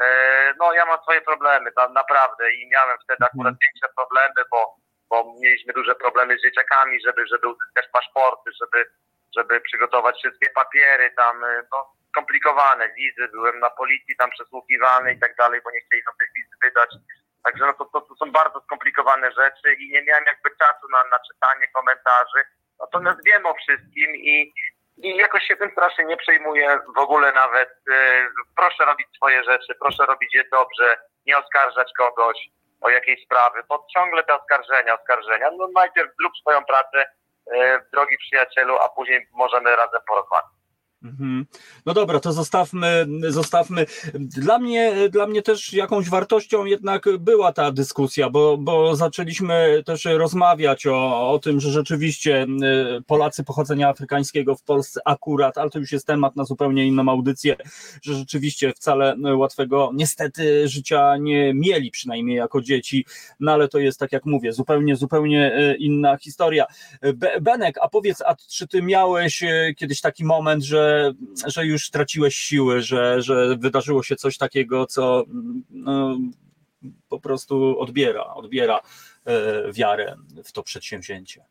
C: e, no ja mam swoje problemy tam naprawdę i miałem wtedy akurat mhm. większe problemy, bo bo mieliśmy duże problemy z dzieciakami, żeby, żeby uzyskać paszporty, żeby, żeby przygotować wszystkie papiery tam, y, no skomplikowane wizy, byłem na policji tam przesłuchiwany i tak dalej, bo nie chcieli nam tych wiz wydać. Także no to, to, to są bardzo skomplikowane rzeczy i nie miałem jakby czasu na, na czytanie komentarzy. Natomiast wiem o wszystkim i, i jakoś się tym strasznie nie przejmuję w ogóle nawet. Y, proszę robić swoje rzeczy, proszę robić je dobrze, nie oskarżać kogoś o jakiejś sprawy, bo ciągle te oskarżenia, oskarżenia. No najpierw zrób swoją pracę, e, drogi przyjacielu, a później możemy razem porozmawiać.
B: Mhm. No dobra, to zostawmy, zostawmy. Dla mnie, dla mnie też jakąś wartością jednak była ta dyskusja, bo, bo zaczęliśmy też rozmawiać o, o tym, że rzeczywiście y, Polacy pochodzenia afrykańskiego w Polsce akurat, ale to już jest temat na zupełnie inną audycję, że rzeczywiście wcale łatwego niestety życia nie mieli, przynajmniej jako dzieci, no ale to jest tak jak mówię, zupełnie, zupełnie y, inna historia. Benek, a powiedz, a czy ty miałeś y, kiedyś taki moment, że że, już straciłeś siły, że, że wydarzyło się coś takiego, co no, po prostu odbiera, odbiera e, wiarę w to przedsięwzięcie.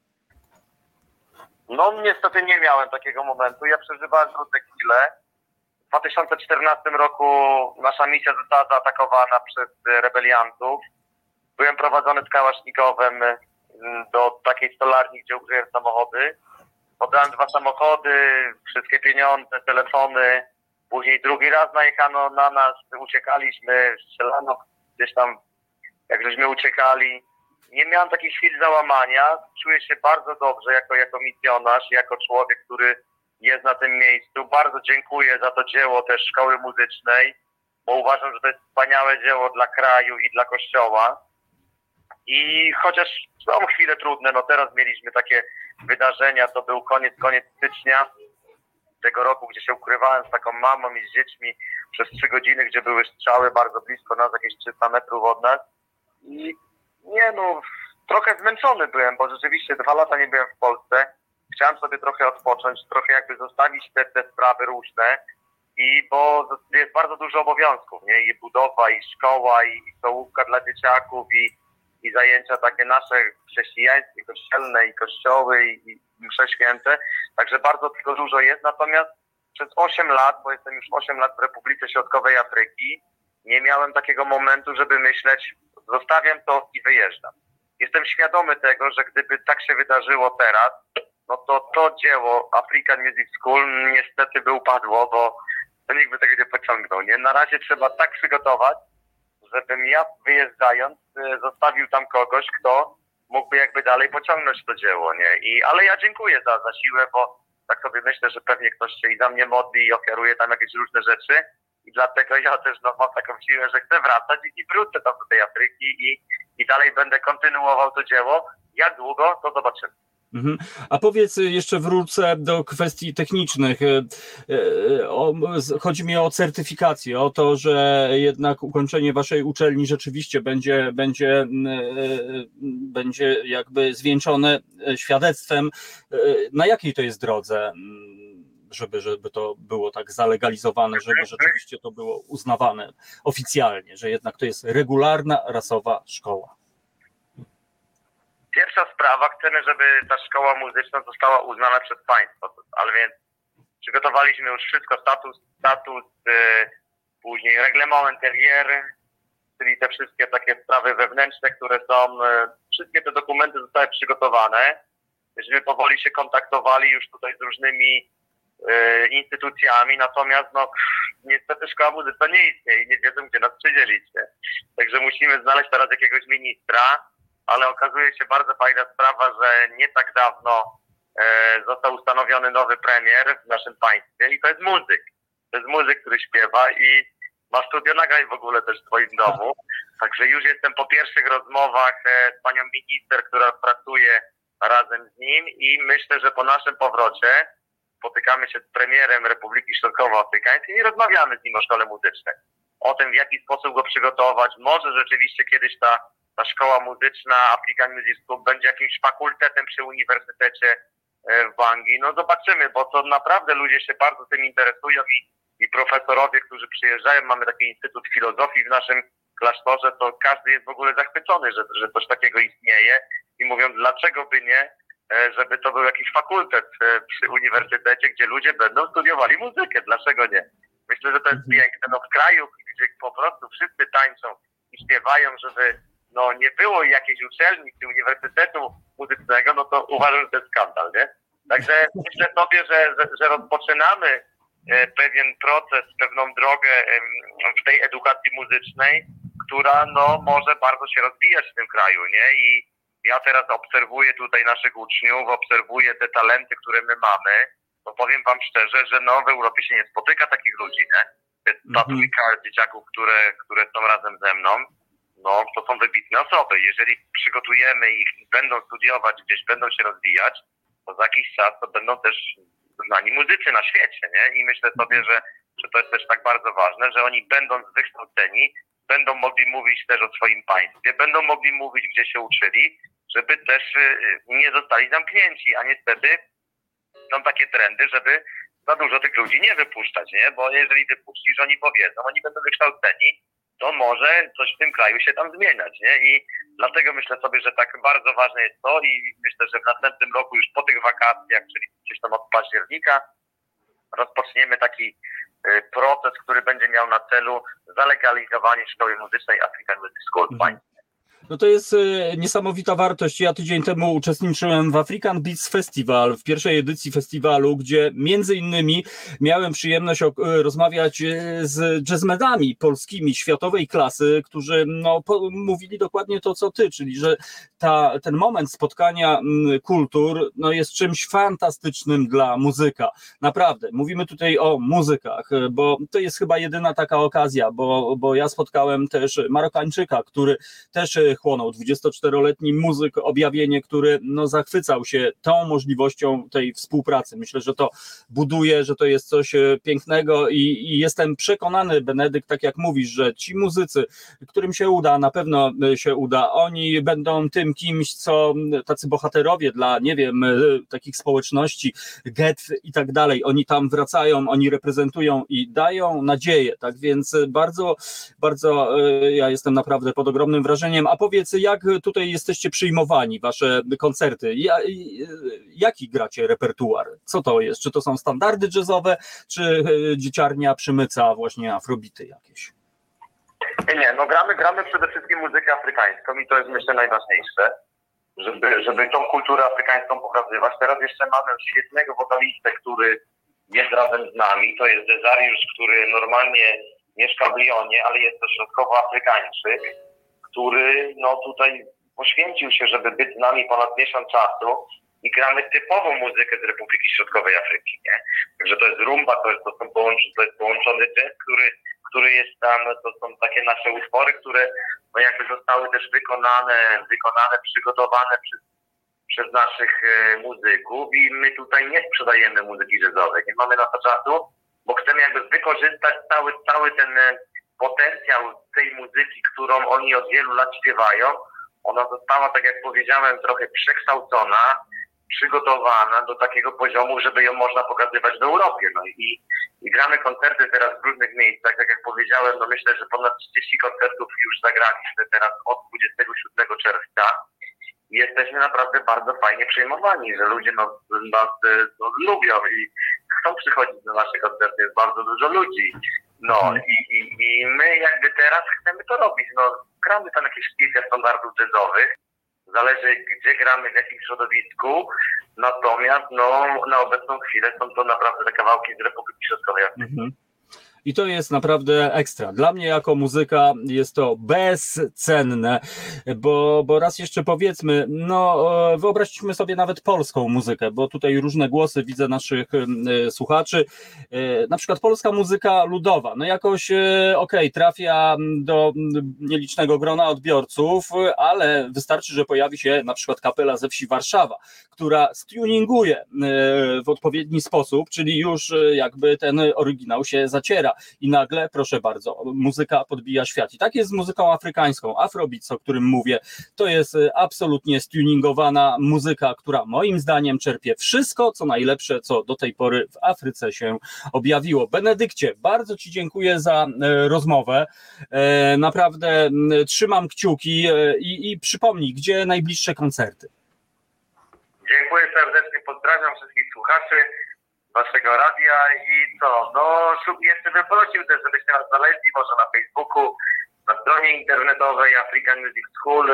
C: No niestety nie miałem takiego momentu. Ja przeżywałem trudne chwile. W 2014 roku nasza misja została zaatakowana przez rebeliantów. Byłem prowadzony z Kałasznikowem do takiej stolarni, gdzie użyłem samochody. Oddałem dwa samochody, wszystkie pieniądze, telefony. Później drugi raz najechano na nas, uciekaliśmy, strzelano gdzieś tam, jak żeśmy uciekali. Nie miałem takich chwil załamania. Czuję się bardzo dobrze jako, jako misjonarz, jako człowiek, który jest na tym miejscu. Bardzo dziękuję za to dzieło też szkoły muzycznej, bo uważam, że to jest wspaniałe dzieło dla kraju i dla kościoła. I chociaż są chwile trudne, no teraz mieliśmy takie wydarzenia, to był koniec, koniec stycznia tego roku, gdzie się ukrywałem z taką mamą i z dziećmi przez trzy godziny, gdzie były strzały bardzo blisko nas, jakieś 300 metrów od nas. I nie no, trochę zmęczony byłem, bo rzeczywiście dwa lata nie byłem w Polsce. Chciałem sobie trochę odpocząć, trochę jakby zostawić te, te sprawy różne. I bo jest bardzo dużo obowiązków, nie? I budowa, i szkoła, i, i stołówka dla dzieciaków, i i zajęcia takie nasze chrześcijańskie, kościelne i kościoły i, i msze święte. Także bardzo tego dużo jest. Natomiast przez 8 lat, bo jestem już 8 lat w Republice Środkowej Afryki, nie miałem takiego momentu, żeby myśleć, zostawiam to i wyjeżdżam. Jestem świadomy tego, że gdyby tak się wydarzyło teraz, no to to dzieło African Music School niestety by upadło, bo to nikt by tego nie pociągnął. Nie? Na razie trzeba tak przygotować, żebym ja wyjeżdżając y, zostawił tam kogoś, kto mógłby jakby dalej pociągnąć to dzieło, nie? I, ale ja dziękuję za, za siłę, bo tak sobie myślę, że pewnie ktoś się i za mnie modli i ofiaruje tam jakieś różne rzeczy i dlatego ja też no, mam taką siłę, że chcę wracać i, i wrócę tam do tej Afryki i, i dalej będę kontynuował to dzieło. Jak długo, to zobaczymy.
B: Mhm. A powiedz, jeszcze wrócę do kwestii technicznych. E, e, chodzi mi o certyfikację, o to, że jednak ukończenie waszej uczelni rzeczywiście będzie, będzie, e, będzie jakby zwieńczone świadectwem. Na jakiej to jest drodze? żeby, żeby to było tak zalegalizowane, żeby rzeczywiście to było uznawane oficjalnie, że jednak to jest regularna rasowa szkoła.
C: Pierwsza sprawa, chcemy, żeby ta szkoła muzyczna została uznana przez państwo, ale więc przygotowaliśmy już wszystko, status, status, yy, później reglement interieur, czyli te wszystkie takie sprawy wewnętrzne, które są, yy, wszystkie te dokumenty zostały przygotowane, żebyśmy powoli się kontaktowali już tutaj z różnymi yy, instytucjami, natomiast no niestety szkoła muzyczna nie istnieje i nie wiedzą, gdzie nas przydzielić. Także musimy znaleźć teraz jakiegoś ministra, ale okazuje się bardzo fajna sprawa, że nie tak dawno e, został ustanowiony nowy premier w naszym państwie i to jest muzyk. To jest muzyk, który śpiewa i ma studio nagrań w ogóle też w swoim domu. Także już jestem po pierwszych rozmowach e, z panią minister, która pracuje razem z nim i myślę, że po naszym powrocie spotykamy się z premierem Republiki Środkowoafrykańskiej i rozmawiamy z nim o szkole muzycznej. O tym, w jaki sposób go przygotować. Może rzeczywiście kiedyś ta ta szkoła muzyczna African Music School będzie jakimś fakultetem przy uniwersytecie e, w Bangui. No zobaczymy, bo to naprawdę ludzie się bardzo tym interesują i, i profesorowie, którzy przyjeżdżają, mamy taki Instytut Filozofii w naszym klasztorze, to każdy jest w ogóle zachwycony, że, że coś takiego istnieje i mówią, dlaczego by nie, e, żeby to był jakiś fakultet e, przy uniwersytecie, gdzie ludzie będą studiowali muzykę, dlaczego nie? Myślę, że to jest mhm. piękne. No w kraju, gdzie po prostu wszyscy tańczą i śpiewają, żeby no nie było jakiejś uczelni czy uniwersytetu muzycznego, no to uważam, że to jest skandal, nie? Także myślę sobie, że, że, że rozpoczynamy e, pewien proces, pewną drogę w tej edukacji muzycznej, która no może bardzo się rozwijać w tym kraju, nie? I ja teraz obserwuję tutaj naszych uczniów, obserwuję te talenty, które my mamy to powiem wam szczerze, że no w Europie się nie spotyka takich ludzi, nie? Te- Ta
B: Mhm.
C: trójka dzieciaków, które, które są razem ze mną, no to są wybitne osoby. Jeżeli przygotujemy ich będą studiować gdzieś, będą się rozwijać, to za jakiś czas to będą też znani muzycy na świecie, nie? I myślę sobie, że, że to jest też tak bardzo ważne, że oni będąc wykształceni, będą mogli mówić też o swoim państwie, będą mogli mówić, gdzie się uczyli, żeby też y, nie zostali zamknięci, a niestety są takie trendy, żeby za dużo tych ludzi nie wypuszczać, nie? Bo jeżeli wypuścisz, oni powiedzą, oni będą wykształceni, to może coś w tym kraju się tam zmieniać, nie? I dlatego myślę sobie, że tak bardzo ważne jest to i myślę, że w następnym roku już po tych wakacjach, czyli gdzieś tam od października, rozpoczniemy taki y, proces, który będzie miał na celu zalegalizowanie szkoły muzycznej African Music School w
B: Mhm.
C: państwie.
B: No to jest e, niesamowita wartość. Ja tydzień temu uczestniczyłem w African Beats Festival, w pierwszej edycji festiwalu, gdzie między innymi miałem przyjemność e, rozmawiać e, z jazzmenami polskimi światowej klasy, którzy no, mówili dokładnie to, co ty, czyli że ta, ten moment spotkania mm, kultur no, jest czymś fantastycznym dla muzyka. Naprawdę, mówimy tutaj o muzykach, e, bo to jest chyba jedyna taka okazja, bo, bo ja spotkałem też Marokańczyka, który też e, chłonął, 24-letni muzyk, objawienie, który no, zachwycał się tą możliwością tej współpracy. Myślę, że to buduje, że to jest coś e, pięknego i, i jestem przekonany, Benedykt, tak jak mówisz, że ci muzycy, którym się uda, na pewno się uda, oni będą tym kimś, co m, tacy bohaterowie dla, nie wiem, e, takich społeczności, get i tak dalej, oni tam wracają, oni reprezentują i dają nadzieję, tak więc e, bardzo, bardzo e, ja jestem naprawdę pod ogromnym wrażeniem, a powiedz, jak tutaj jesteście przyjmowani, wasze koncerty, jaki gracie repertuar, co to jest, czy to są standardy jazzowe, czy dzieciarnia przymyca właśnie afrobity jakieś?
C: Nie, no gramy, gramy przede wszystkim muzykę afrykańską i to jest myślę najważniejsze, żeby, żeby tą kulturę afrykańską pokazywać. Teraz jeszcze mamy świetnego wokalistę, który jest razem z nami, to jest Dezariusz, który normalnie mieszka w Lyonie, ale jest to środkowoafrykańczyk, który no tutaj poświęcił się, żeby być z nami ponad miesiąc czasu i gramy typową muzykę z Republiki Środkowej Afryki, nie? Także to jest rumba, to jest, to są połączony, to jest połączony jazz, który który jest tam, to są takie nasze utwory, które no jakby zostały też wykonane, wykonane, przygotowane przez, przez naszych e, muzyków i my tutaj nie sprzedajemy muzyki jazzowej, nie mamy na to czasu, bo chcemy jakby wykorzystać cały, cały ten e, potencjał tej muzyki, którą oni od wielu lat śpiewają. Ona została, tak jak powiedziałem, trochę przekształcona, przygotowana do takiego poziomu, żeby ją można pokazywać w Europie. No i, i gramy koncerty teraz w różnych miejscach. Tak jak powiedziałem, no myślę, że ponad 30 koncertów już zagraliśmy teraz od 27 czerwca. I jesteśmy naprawdę bardzo fajnie przyjmowani, że ludzie nas, nas e, no, lubią i chcą przychodzić na nasze koncerty. Jest bardzo dużo ludzi. No
B: Mhm.
C: i, i, i my jakby teraz chcemy to robić. No, gramy tam jakieś kilka standardów jazzowych. Zależy gdzie gramy, w jakim środowisku. Natomiast no, na obecną chwilę są to naprawdę te kawałki z Republiki Środkowej.
B: Mhm. I to jest naprawdę ekstra. Dla mnie jako muzyka jest to bezcenne, bo, bo raz jeszcze powiedzmy, no e, wyobraźmy sobie nawet polską muzykę, bo tutaj różne głosy widzę naszych e, słuchaczy. E, Na przykład polska muzyka ludowa, no jakoś okej, trafia do nielicznego grona odbiorców, ale wystarczy, że pojawi się na przykład kapela ze wsi Warszawa, która stuninguje w odpowiedni sposób, czyli już jakby ten oryginał się zaciera i nagle, proszę bardzo, muzyka podbija świat. I tak jest z muzyką afrykańską. Afrobeats, o którym mówię, to jest e, absolutnie stuningowana muzyka, która moim zdaniem czerpie wszystko, co najlepsze, co do tej pory w Afryce się objawiło. Benedykcie, bardzo Ci dziękuję za e, rozmowę. E, Naprawdę trzymam kciuki e, i, i przypomnij, gdzie najbliższe koncerty.
C: Dziękuję serdecznie, pozdrawiam wszystkich słuchaczy waszego radia i co, no jeszcze bym prosił też, żebyście nas znaleźli może na Facebooku, na stronie internetowej African Music School.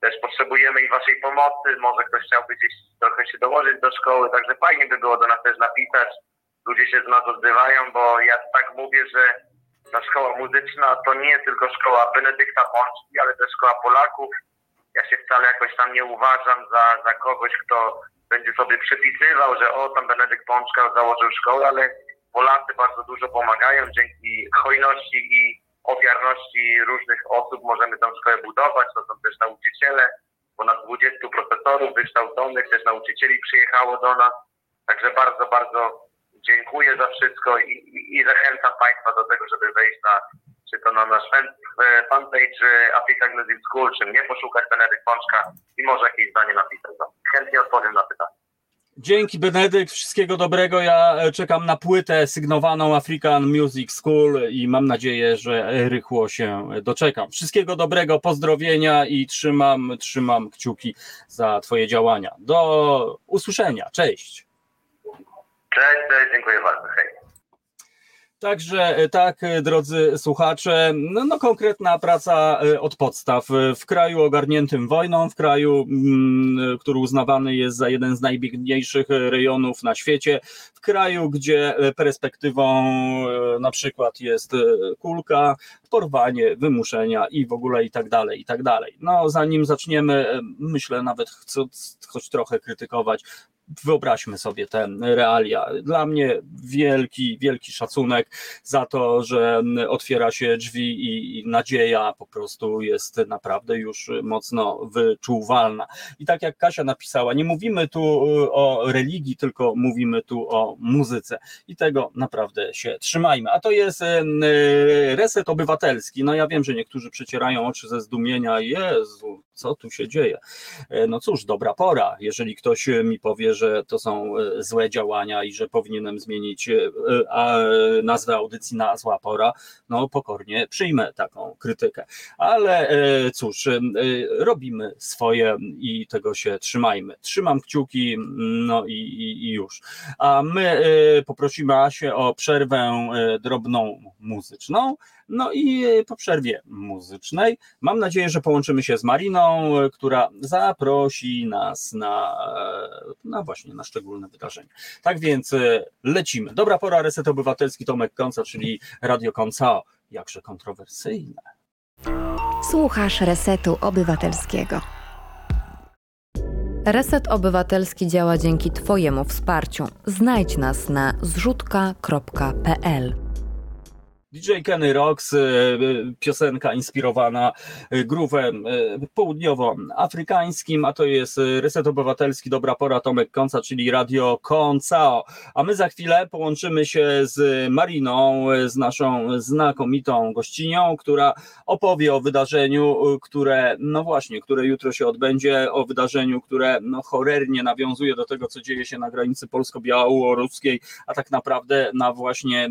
C: Też potrzebujemy i waszej pomocy, może ktoś chciałby gdzieś trochę się dołożyć do szkoły, także fajnie by było do nas też napisać. Ludzie się z nas odzywają, bo ja tak mówię, że ta szkoła muzyczna to nie tylko szkoła Benedykta Bączki, ale też szkoła Polaków. Ja się wcale jakoś tam nie uważam za, za kogoś, kto będzie sobie przypisywał, że o, tam Benedykt Pączka założył szkołę, ale Polacy bardzo dużo pomagają. Dzięki hojności i ofiarności różnych osób możemy tę szkołę budować. To są też nauczyciele, ponad 20 profesorów wykształconych, też nauczycieli przyjechało do nas. Także bardzo, bardzo dziękuję za wszystko i, i, i zachęcam Państwa do tego, żeby wejść na czy to na nasz e, fanpage Africa Music School, czy mnie poszukać Benedykt Pączka i może jakieś zdanie napisać. Chętnie odpowiem na pytanie.
B: Dzięki Benedykt, wszystkiego dobrego. Ja e, czekam na płytę sygnowaną African Music School i mam nadzieję, że rychło się doczekam. Wszystkiego dobrego, pozdrowienia i trzymam, trzymam kciuki za Twoje działania. Do usłyszenia. Cześć.
C: Cześć, cześć, dziękuję bardzo. Hej.
B: Także e, tak, e, drodzy słuchacze, no, no, konkretna praca e, od podstaw. W kraju ogarniętym wojną, w kraju, mm, który uznawany jest za jeden z najbiedniejszych rejonów na świecie, w kraju, gdzie perspektywą na przykład jest kulka, porwanie, wymuszenia i w ogóle i tak dalej, i tak dalej. No, zanim zaczniemy, myślę nawet chcąc choć trochę krytykować wyobraźmy sobie te realia. Dla mnie wielki, wielki szacunek za to, że otwiera się drzwi i, nadzieja po prostu jest naprawdę już mocno wyczuwalna. I tak jak Kasia napisała, nie mówimy tu o religii, tylko mówimy tu o muzyce i tego naprawdę się trzymajmy. A to jest reset obywatelski. No ja wiem, że niektórzy przecierają oczy ze zdumienia. Jezu, co tu się dzieje? E, no cóż, dobra pora. Jeżeli ktoś mi powie, że to są e, złe działania i że powinienem zmienić e, nazwę audycji na zła pora, no pokornie przyjmę taką krytykę. Ale cóż, robimy swoje i tego się trzymajmy. Trzymam kciuki, no i, i już. A my poprosimy Asię o przerwę drobną muzyczną. No i po przerwie muzycznej mam nadzieję, że połączymy się z Mariną, która zaprosi nas na, na właśnie na szczególne wydarzenie. Tak więc e, lecimy. Dobra pora, Reset Obywatelski, Tomek Konca, czyli Radio Konca, jakże kontrowersyjne.
D: Słuchasz Resetu Obywatelskiego.
E: Reset Obywatelski działa dzięki Twojemu wsparciu. Znajdź nas na zrzutka.pl.
B: DJ Kenny Rocks, e, piosenka inspirowana groovem e, południowoafrykańskim, a to jest Reset Obywatelski, Dobra Pora, Tomek Konca, czyli Radio Koncao. A my za chwilę połączymy się z Mariną, z naszą znakomitą gościnią, która opowie o wydarzeniu, które, no właśnie, które jutro się odbędzie, o wydarzeniu, które no, horrornie nawiązuje do tego, co dzieje się na granicy polsko-białoruskiej, a tak naprawdę na właśnie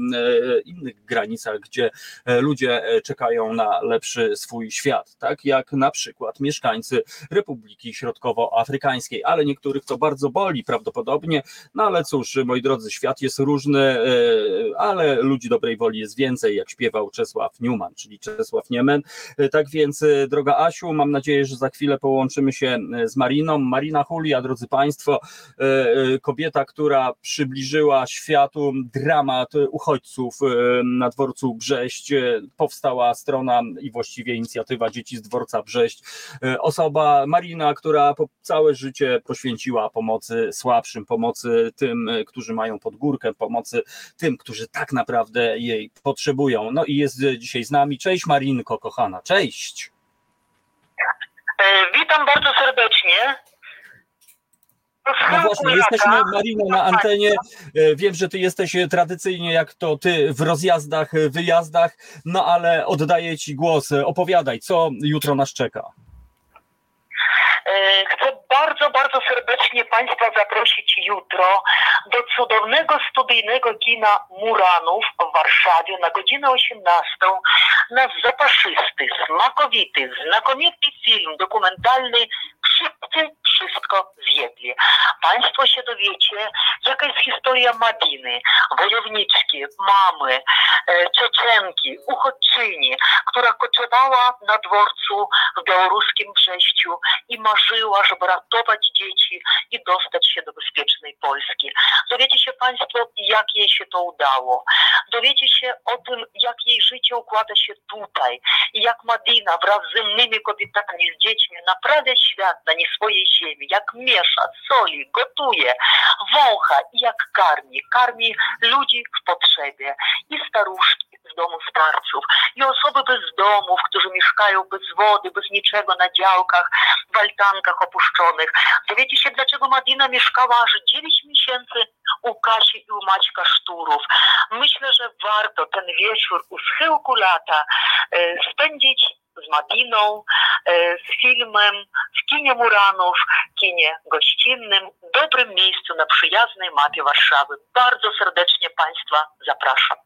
B: innych granicach gdzie e, ludzie e, czekają na lepszy swój świat, tak jak na przykład mieszkańcy Republiki Środkowoafrykańskiej, ale niektórych to bardzo boli prawdopodobnie, no ale cóż, moi drodzy, świat jest różny, e, ale ludzi dobrej woli jest więcej, jak śpiewał Czesław Newman, czyli Czesław Niemen. Tak więc, droga Asiu, mam nadzieję, że za chwilę połączymy się z Mariną. Marina Julia, drodzy Państwo, kobieta, która przybliżyła światu dramat uchodźców na dworcu dworcu Brześć e, powstała strona i właściwie inicjatywa Dzieci z dworca Brześć. E, osoba Marina, która całe życie poświęciła pomocy słabszym, pomocy tym, e, którzy mają podgórkę, pomocy tym, którzy tak naprawdę jej potrzebują. No i jest dzisiaj z nami. Cześć Marinko, kochana, cześć.
F: Witam bardzo serdecznie.
B: No właśnie, jesteśmy Marino na antenie. E, wiem, że ty jesteś e, tradycyjnie jak to ty w rozjazdach, e, wyjazdach, no ale oddaję ci głos. Opowiadaj, co jutro nas czeka.
F: Chcę bardzo, bardzo serdecznie Państwa zaprosić jutro do cudownego studyjnego kina Muranów w Warszawie na godzinę 18 na zapaszysty, smakowity, znakomity film dokumentalny Wszyscy wszystko wiedli. Państwo się dowiecie, jaka jest historia Madiny, wojowniczki, mamy, e, Czeczenki, uchodźczyni, która koczowała na dworcu w białoruskim Brześciu i marzyła, żeby ratować dzieci i dostać się do bezpiecznej Polski. Dowiecie się Państwo, jak jej się to udało. Dowiecie się o tym, jak jej życie układa się tutaj i jak Madina wraz z innymi kobietami, z dziećmi naprawia świat na nie swojej ziemi, jak miesza soli, gotuje, wącha i jak karmi. Karmi ludzi w potrzebie i staruszki z domu starców, i osoby bez domów, którzy mieszkają bez wody, bez niczego na działkach, w altankach opuszczonych. Dowiecie się, dlaczego Madina mieszkała aż 9 miesięcy u Kasi i u Maćka Szturów. Myślę, że warto ten wieczór u schyłku lata e, spędzić z Madiną, e, z filmem w kinie Muranów, kinie gościnnym, dobrym miejscu na przyjaznej mapie Warszawy. Bardzo serdecznie Państwa zapraszam.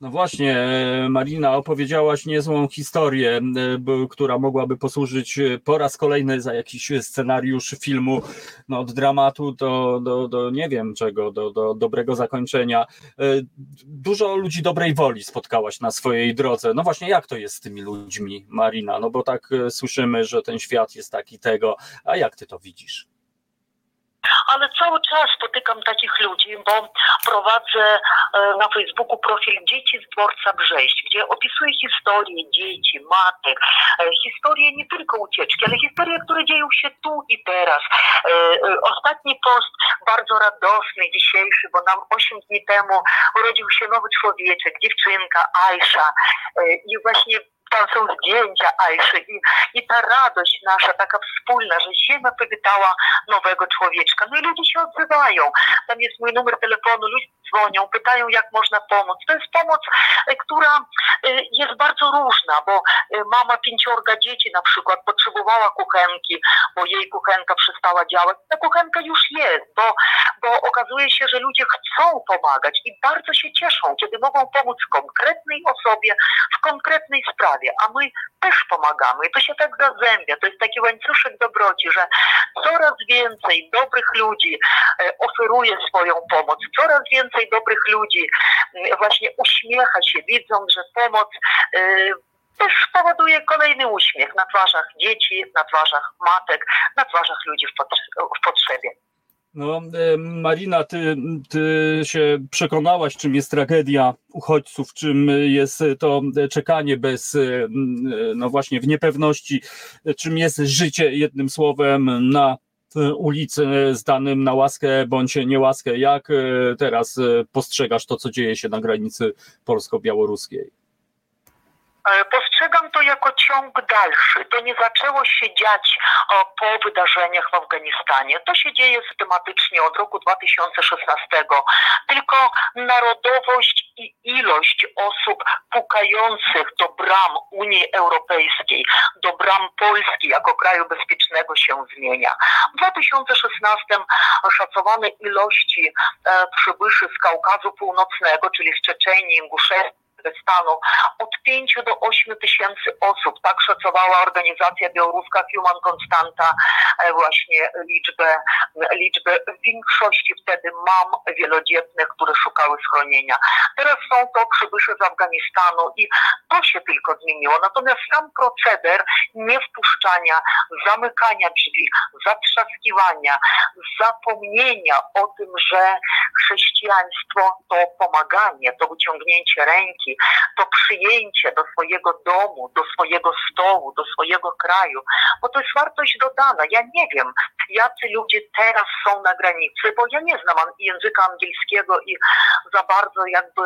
B: No właśnie, e, Marina, opowiedziałaś niezłą historię, e, która mogłaby posłużyć e, po raz kolejny za jakiś scenariusz filmu, no od dramatu do, do, do nie wiem czego, do, do dobrego zakończenia. Dużo ludzi dobrej woli spotkałaś na swojej drodze. No właśnie, jak to jest z tymi ludźmi, Marina? No bo tak słyszymy, że ten świat jest taki tego, a jak ty to widzisz?
F: Ale cały czas spotykam takich ludzi, bo prowadzę e, na Facebooku profil Dzieci z dworca Brześć, gdzie opisuję historie dzieci, matek, e, historie nie tylko ucieczki, ale historie, które dzieją się tu i teraz. E, Ostatni post bardzo radosny, dzisiejszy, bo nam 8 dni temu urodził się nowy człowieczek, dziewczynka Aisza E, i właśnie są zdjęcia Ajszy i, i ta radość nasza, taka wspólna, że Ziemia powitała nowego człowieczka. No i ludzie się odzywają. Tam jest mój numer telefonu, ludzie dzwonią, pytają, jak można pomóc. To jest pomoc, e, która e, jest bardzo różna, bo e, mama pięciorga dzieci na przykład potrzebowała kuchenki, bo jej kuchenka przestała działać. Ta kuchenka już jest, bo, bo okazuje się, że ludzie chcą pomagać i bardzo się cieszą, kiedy mogą pomóc konkretnej osobie w konkretnej sprawie, a my też pomagamy. I to się tak zazębia. To jest taki łańcuszek dobroci, że coraz więcej dobrych ludzi e, oferuje swoją pomoc, coraz więcej dobrych ludzi właśnie uśmiecha się, widząc, że pomoc e, też powoduje kolejny uśmiech na twarzach dzieci, na twarzach matek, na twarzach ludzi w, w potrzebie.
B: No, e, Marina, ty, ty się przekonałaś, czym jest tragedia uchodźców, czym jest to czekanie bez, e, no właśnie, w niepewności, czym jest życie, jednym słowem, na ulicy zdanym na łaskę bądź niełaskę. Jak e, teraz e, postrzegasz to, co dzieje się na granicy polsko-białoruskiej?
F: E, Postrzegam to jako ciąg dalszy. To nie zaczęło się dziać po wydarzeniach w Afganistanie. To się dzieje systematycznie od roku 2016. Tylko narodowość i ilość osób pukających do bram Unii Europejskiej, do bram Polski jako kraju bezpiecznego się zmienia. W 2016 szacowane ilości e, przybyszy z Kaukazu Północnego, czyli z Czeczenii, Inguszestii, Stanu od 5 do 8 tysięcy osób. Tak szacowała organizacja białoruska Human Constanta e, właśnie liczbę, liczbę większości wtedy mam wielodzietnych, które szukały schronienia. Teraz są to przybysze z Afganistanu i to się tylko zmieniło. Natomiast sam proceder niewpuszczania, zamykania drzwi, zatrzaskiwania, zapomnienia o tym, że chrześcijaństwo to pomaganie, to wyciągnięcie ręki, to przyjęcie do swojego domu, do swojego stołu, do swojego kraju, bo to jest wartość dodana. Ja nie wiem, jacy ludzie teraz są na granicy, bo ja nie znam języka angielskiego i za bardzo jakby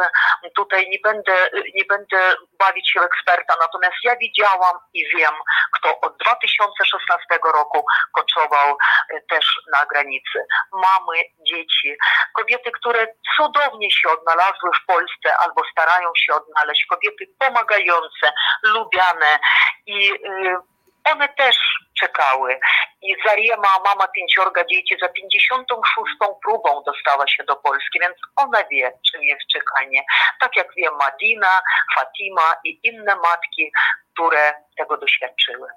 F: tutaj nie będę, nie będę bawić się eksperta, natomiast ja widziałam i wiem, kto od 2016 roku koczował e, też na granicy. Mamy, dzieci, kobiety, które cudownie się odnalazły w Polsce albo starają się odnaleźć, kobiety pomagające, lubiane i y, one też czekały. I Zariema, mama pięciorga dzieci, za 56. próbą dostała się do Polski, więc ona wie, czym jest czekanie. Tak jak wie Madina, Fatima i inne matki, które tego doświadczyły.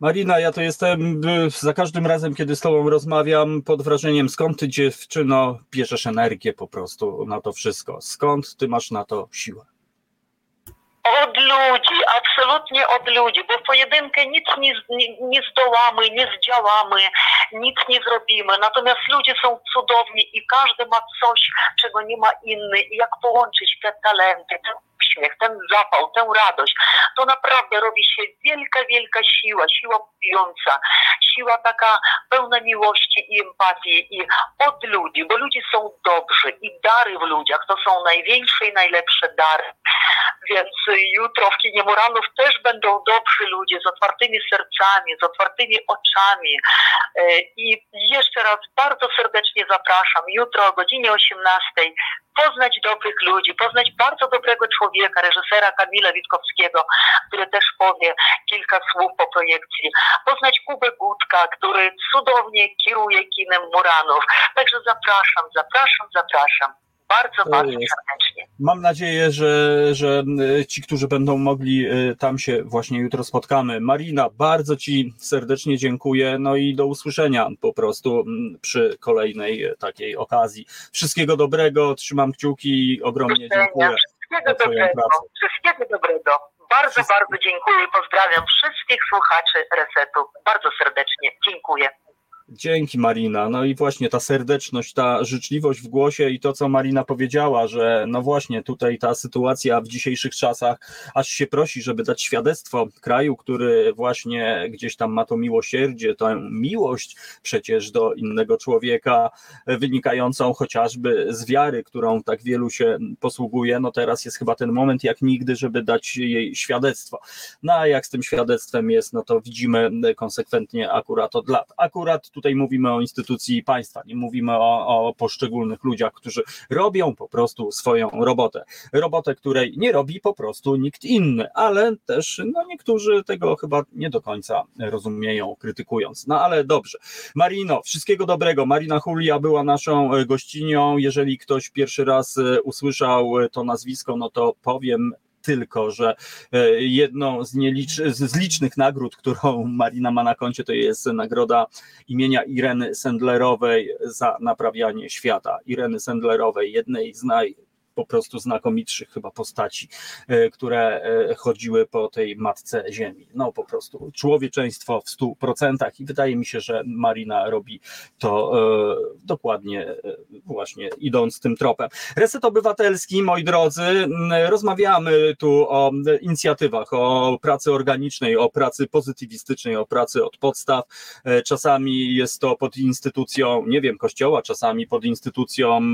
B: Marina, ja to jestem y, za każdym razem, kiedy z Tobą rozmawiam, pod wrażeniem, skąd Ty, dziewczyno, bierzesz energię po prostu na to wszystko? Skąd Ty masz na to siłę?
F: Od ludzi, absolutnie od ludzi, bo w pojedynkę nic nie, nie, nie zdołamy, nie zdziałamy, nic nie zrobimy. Natomiast ludzie są cudowni i każdy ma coś, czego nie ma inny. I jak połączyć te talenty, uśmiech, ten zapał, tę radość, to naprawdę robi się wielka, wielka siła, siła budująca, siła taka pełna miłości i empatii i od ludzi, bo ludzie są dobrzy i dary w ludziach to są największe i najlepsze dary. Więc jutro w kinie Muranów też będą dobrzy ludzie z otwartymi sercami, z otwartymi oczami. E, I jeszcze raz bardzo serdecznie zapraszam jutro o godzinie 18 poznać dobrych ludzi, poznać bardzo dobrego człowieka, reżysera Kamila Witkowskiego, który też powie kilka słów po projekcji, poznać Kubę Gutka, który cudownie kieruje kinem Muranów. Także zapraszam, zapraszam, zapraszam. Bardzo,
B: To
F: bardzo
B: jest.
F: serdecznie.
B: Mam nadzieję, że, że y, ci, którzy będą mogli, y, tam się właśnie jutro spotkamy. Marina, bardzo Ci serdecznie dziękuję. No i do usłyszenia po prostu mm, przy kolejnej e, takiej okazji. Wszystkiego dobrego, trzymam kciuki i ogromnie dziękuję.
F: Wszystkiego dobrego. Wszystkiego dobrego. Bardzo, bardzo dziękuję i pozdrawiam wszystkich słuchaczy Resetu. Bardzo serdecznie dziękuję.
B: Dzięki Marina. No i właśnie ta serdeczność, ta życzliwość w głosie i to, co Marina powiedziała, że no właśnie tutaj ta sytuacja w dzisiejszych czasach aż się prosi, żeby dać świadectwo kraju, który właśnie gdzieś tam ma to miłosierdzie, tę miłość przecież do innego człowieka, wynikającą chociażby z wiary, którą tak wielu się posługuje. No teraz jest chyba ten moment jak nigdy, żeby dać jej świadectwo. No a jak z tym świadectwem jest, no to widzimy konsekwentnie akurat od lat. Akurat tutaj mówimy o instytucji państwa, nie mówimy o, o poszczególnych ludziach, którzy robią po prostu swoją robotę. Robotę, której nie robi po prostu nikt inny, ale też no, niektórzy tego chyba nie do końca rozumieją, krytykując. No ale dobrze. Marino, wszystkiego dobrego. Marina Julia była naszą e, gościnią. Jeżeli ktoś pierwszy raz e, usłyszał e, to nazwisko, no to powiem tylko, że e, jedną z, nielicz, z licznych nagród, którą Marina ma na koncie, to jest nagroda imienia Ireny Sendlerowej za naprawianie świata. Ireny Sendlerowej, jednej z naj po prostu znakomitszych chyba postaci, e, które e, chodziły po tej matce ziemi. No po prostu człowieczeństwo w stu procentach i wydaje mi się, że Marina robi to e, dokładnie właśnie idąc tym tropem. Reset Obywatelski, moi drodzy, rozmawiamy tu o inicjatywach, o pracy organicznej, o pracy pozytywistycznej, o pracy od podstaw. Czasami jest to pod instytucją, nie wiem, kościoła, czasami pod instytucją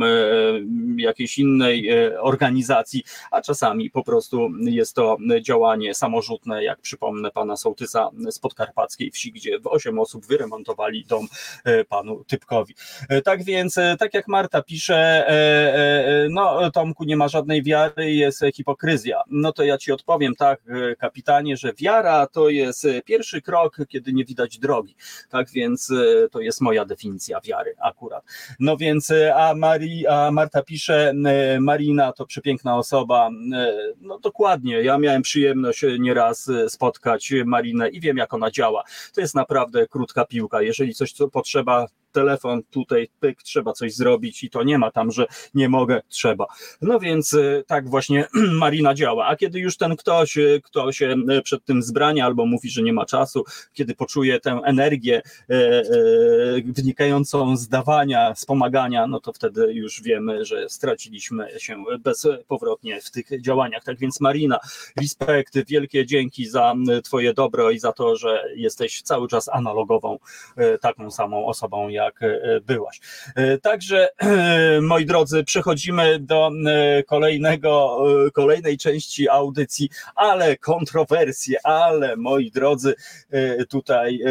B: jakiejś innej organizacji, a czasami po prostu jest to działanie samorzutne, jak przypomnę pana sołtysa z podkarpackiej wsi, gdzie w osiem osób wyremontowali dom e, panu Typkowi. E, Tak więc, e, tak jak Marta pisze, e, e, no Tomku nie ma żadnej wiary, jest hipokryzja. No to ja ci odpowiem tak, e, kapitanie, że wiara to jest e, pierwszy krok, kiedy nie widać drogi. Tak więc e, to jest moja definicja wiary akurat. No więc, e, a, Mari, a Marta pisze, e, Marina to przepiękna osoba. E, No dokładnie, ja miałem przyjemność nieraz e, spotkać Marinę i wiem, jak ona działa. To jest naprawdę krótka piłka. Jeżeli coś co potrzeba, telefon tutaj, pyk, trzeba coś zrobić i to nie ma tam, że nie mogę, trzeba. No więc e, tak właśnie Marina działa. A kiedy już ten ktoś, e, kto się e, przed tym zbrania albo mówi, że nie ma czasu, kiedy poczuje tę energię e, e, wynikającą z dawania, wspomagania, no to wtedy już wiemy, że straciliśmy się bezpowrotnie w tych działaniach. Tak więc Marina, respekt, wielkie dzięki za Twoje dobro i za to, że jesteś cały czas analogową, e, taką samą osobą, jak e, byłaś. E, Także, moi drodzy, przechodzimy do e, kolejnego, e, kolejnej części audycji, ale kontrowersje, ale moi drodzy, e, tutaj e,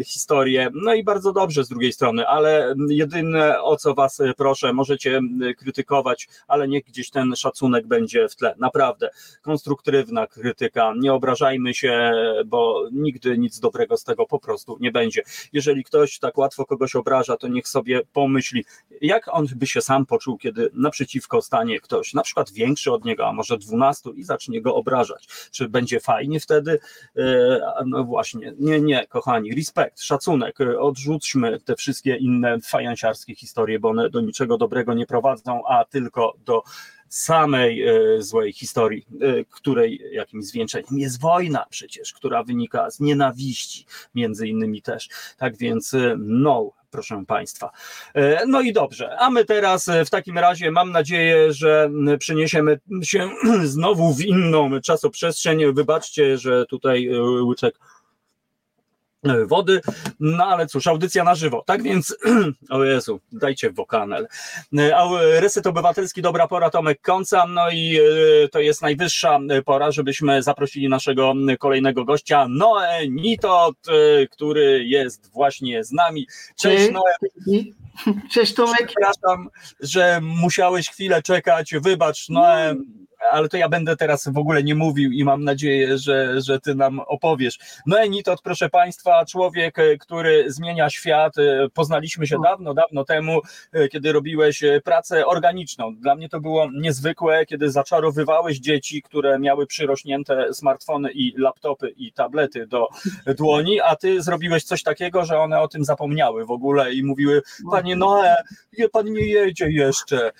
B: e, historie, no i bardzo dobrze z drugiej strony, ale jedyne o co was e, proszę, możecie krytykować, ale niech gdzieś ten szacunek będzie w tle, naprawdę, konstruktywna krytyka, nie obrażajmy się, bo nigdy nic dobrego z tego po prostu nie będzie. Jeżeli ktoś tak łatwo kogoś obraża, to niech sobie pomyśli, jak on by się sam poczuł, kiedy naprzeciwko stanie ktoś, na przykład większy od niego, a może dwunastu i zacznie go obrażać. Czy będzie fajnie wtedy? E, No właśnie, nie, nie, kochani, respekt, szacunek, e, odrzućmy te wszystkie inne fajansiarskie historie, bo one do niczego dobrego nie prowadzą, a tylko do samej e, złej historii, e, której jakimś zwieńczeniem jest wojna przecież, która wynika z nienawiści, między innymi też. Tak więc e, no, proszę Państwa. No i dobrze, a my teraz w takim razie mam nadzieję, że przeniesiemy się znowu w inną czasoprzestrzeń. Wybaczcie, że tutaj łyczek wody, no ale cóż, audycja na żywo. Tak więc, o Jezu, dajcie wokanel. E, a Reset Obywatelski, dobra pora, Tomek Końca, no i e, to jest najwyższa pora, żebyśmy zaprosili naszego kolejnego gościa, Noe Nitot, e, który jest właśnie z nami. Cześć
G: Cześć.
B: Noe,
G: Cześć Tomek.
B: przepraszam, że musiałeś chwilę czekać, wybacz, Noe, ale to ja będę teraz w ogóle nie mówił i mam nadzieję, że, że ty nam opowiesz. No Enitot, proszę państwa, człowiek, e, który zmienia świat. E, Poznaliśmy się dawno, dawno temu, e, kiedy robiłeś pracę organiczną. Dla mnie to było niezwykłe, kiedy zaczarowywałeś dzieci, które miały przyrośnięte smartfony i laptopy i tablety do dłoni, a ty zrobiłeś coś takiego, że one o tym zapomniały w ogóle i mówiły, panie Noe, pan nie jedzie jeszcze.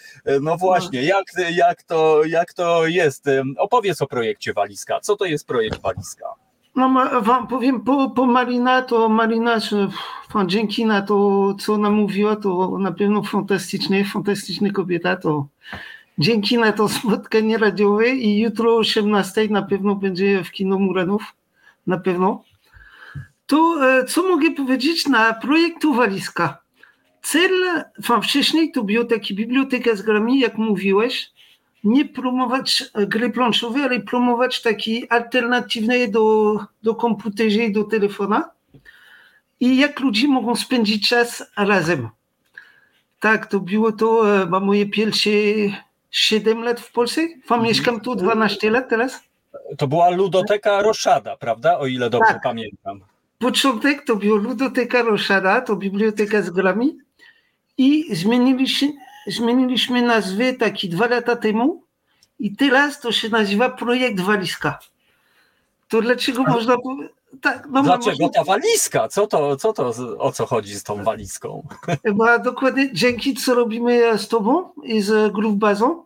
B: No właśnie, jak, jak, to, jak to jest? Em, Opowiedz o projekcie Walizka. Co to jest projekt Walizka?
G: No wam powiem po, po Marina, to Marina, że, fan, dzięki na to, co ona mówiła, to na pewno fantastyczne, fantastyczna kobieta, to dzięki na to spotkanie radiowe i jutro o 18 na pewno będzie w kino Muranów, na pewno. To e, co mogę powiedzieć na projektu Walizka? Cel, wcześniej to było takie biblioteka z grami, jak mówiłeś, nie promować e, gry planszowe, ale promować takie alternatywne do, do komputera i do telefona. I jak ludzie mogą spędzić czas razem. Tak, to było to, e, ma moje pierwsze 7 lat w Polsce. Fan, mieszkam tu 12 lat teraz.
B: To była ludoteka Roszada, prawda? O ile dobrze
G: Tak.
B: pamiętam.
G: Początek to była ludoteka Roszada, to biblioteka z grami i zmieniliśmy, zmieniliśmy nazwę taki dwa lata temu i teraz to się nazywa Projekt Walizka. To dlaczego można powiedzieć? Tak, no
B: Dlaczego
G: można,
B: ta walizka? Co to, co to, o co chodzi z tą walizką?
G: bo dokładnie dzięki co robimy z tobą i z Groove Bazą,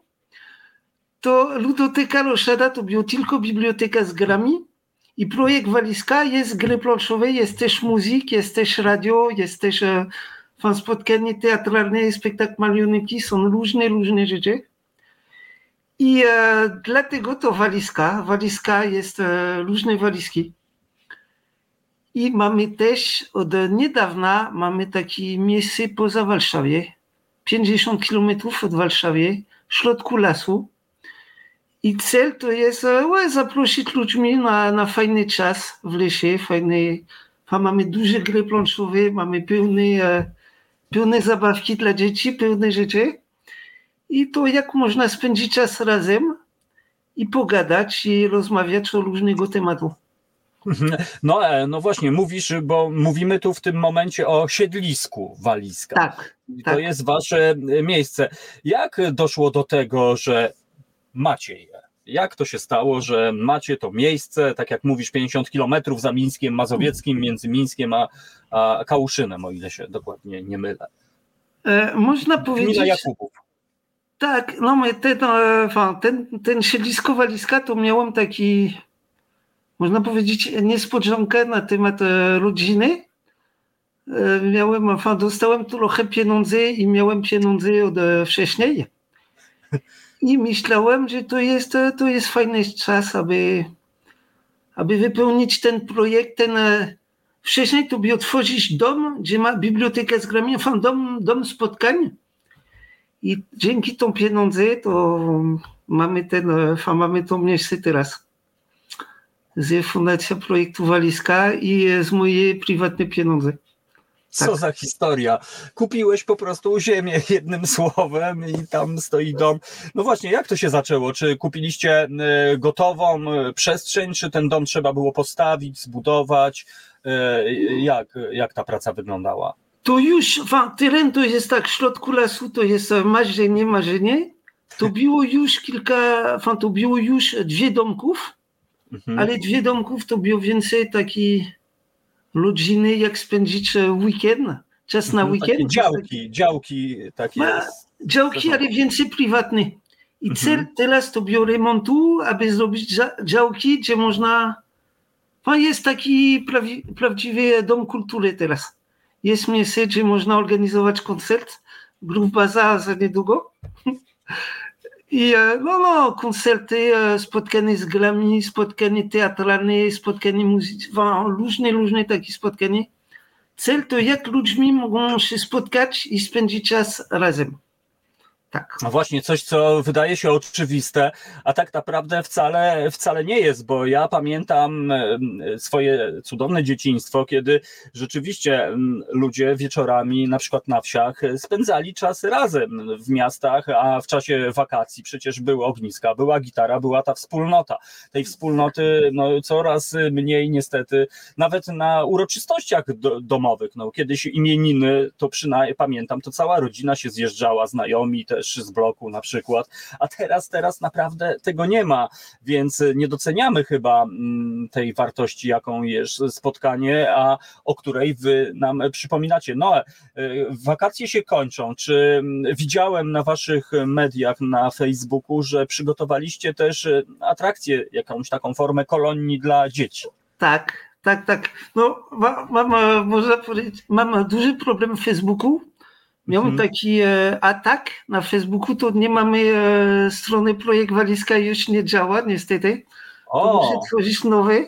G: to ludoteka Roszada to była tylko biblioteka z grami i projekt Walizka jest gry planszowe, jest też muzyk, jest też radio, jest też fan spotkanie teatralne, spektakl marionetki, są różne, różne rzeczy. I e, dlatego to walizka. Walizka jest e, różne walizki. I mamy też od niedawna mamy takie miejsce poza Warszawie, 50 kilometrów od Warszawy, w środku lasu. I cel to jest e, zaprosić ludźmi na, na fajny czas w lesie, fajny, a mamy duże gry planszowe, mamy pełne, e, pełne zabawki dla dzieci, pełne rzeczy. I to jak można spędzić czas razem i pogadać i rozmawiać o różnego tematu.
B: No, e, no właśnie, mówisz, bo mówimy tu w tym momencie o siedlisku walizka.
G: Tak,
B: I
G: tak.
B: To jest wasze e, miejsce. Jak doszło do tego, że macie je? Jak to się stało, że macie to miejsce, tak jak mówisz, 50 kilometrów za Mińskiem Mazowieckim, między Mińskiem a, a Kałuszynem, o ile się dokładnie nie mylę.
G: E, można
B: Gmina
G: powiedzieć,
B: Jakubów.
G: tak, no my ten, e, fan, ten, ten siedlisko walizka to miałem taki, można powiedzieć, niespodziankę na temat e, rodziny. E, Miałem, dostałem trochę pieniędzy i miałem pieniądze od e, wcześniej. I myślałem, że to jest, to jest fajny czas, aby, aby wypełnić ten projekt. Ten, e, wcześniej to by otworzyć dom, gdzie ma bibliotekę z grami, fan, dom, dom spotkań. I dzięki tą pieniądze to mamy ten, e, mamy to miejsce teraz. Z Fundacja Projektu Walizka i e, z moje prywatne pieniądze.
B: Co
G: Tak.
B: za historia. Kupiłeś po prostu ziemię jednym słowem i tam stoi dom. No właśnie, jak to się zaczęło? Czy kupiliście e, gotową e, przestrzeń, czy ten dom trzeba było postawić, zbudować? E, Jak, jak ta praca wyglądała?
G: To już, teren to jest tak, w środku lasu to jest marzenie, marzenie. To było już kilka, to było już dwie domków,
B: Mhm.
G: ale dwie domków to było więcej taki rodziny, jak spędzić e, weekend, czas na
B: Mhm,
G: weekend.
B: Takie działki, działki takie.
G: Działki, ale więcej prywatne. I
B: Mhm.
G: cel teraz to bio remontu, aby zrobić dzia- działki, gdzie można. No jest taki prawi, prawdziwy dom kultury teraz. Jest miejsce, gdzie można organizować koncert. Grup Baza za niedługo. I e, no, no, koncerty, e, spotkania z grami, spotkania teatralne, spotkania muzyczne, różne, różne takie spotkania. Cel to jak ludźmi mogą się spotkać i spędzić czas razem. Tak.
B: No właśnie, coś, co wydaje się oczywiste, a tak naprawdę wcale, wcale nie jest, bo ja pamiętam swoje cudowne dzieciństwo, kiedy rzeczywiście ludzie wieczorami, na przykład na wsiach, spędzali czas razem w miastach, a w czasie wakacji przecież były ogniska, była gitara, była ta wspólnota. Tej wspólnoty no, coraz mniej niestety, nawet na uroczystościach do, domowych. No, kiedyś imieniny, to przynajmniej pamiętam, to cała rodzina się zjeżdżała, znajomi też z bloku na przykład, a teraz, teraz naprawdę tego nie ma, więc nie doceniamy chyba mm, tej wartości, jaką jest spotkanie, a o której wy nam przypominacie. No, wakacje się kończą. Czy mm, widziałem na waszych mediach na Facebooku, że przygotowaliście też e, atrakcję, jakąś taką formę kolonii dla dzieci?
G: Tak, tak, tak. No, ma, mam, e, można powiedzieć, mam duży problem w Facebooku. Miałem
B: Mhm.
G: taki e, atak na Facebooku, to nie mamy e, strony Projekt Walizka już nie działa, niestety. To muszę
B: O,
G: tworzyć nowe.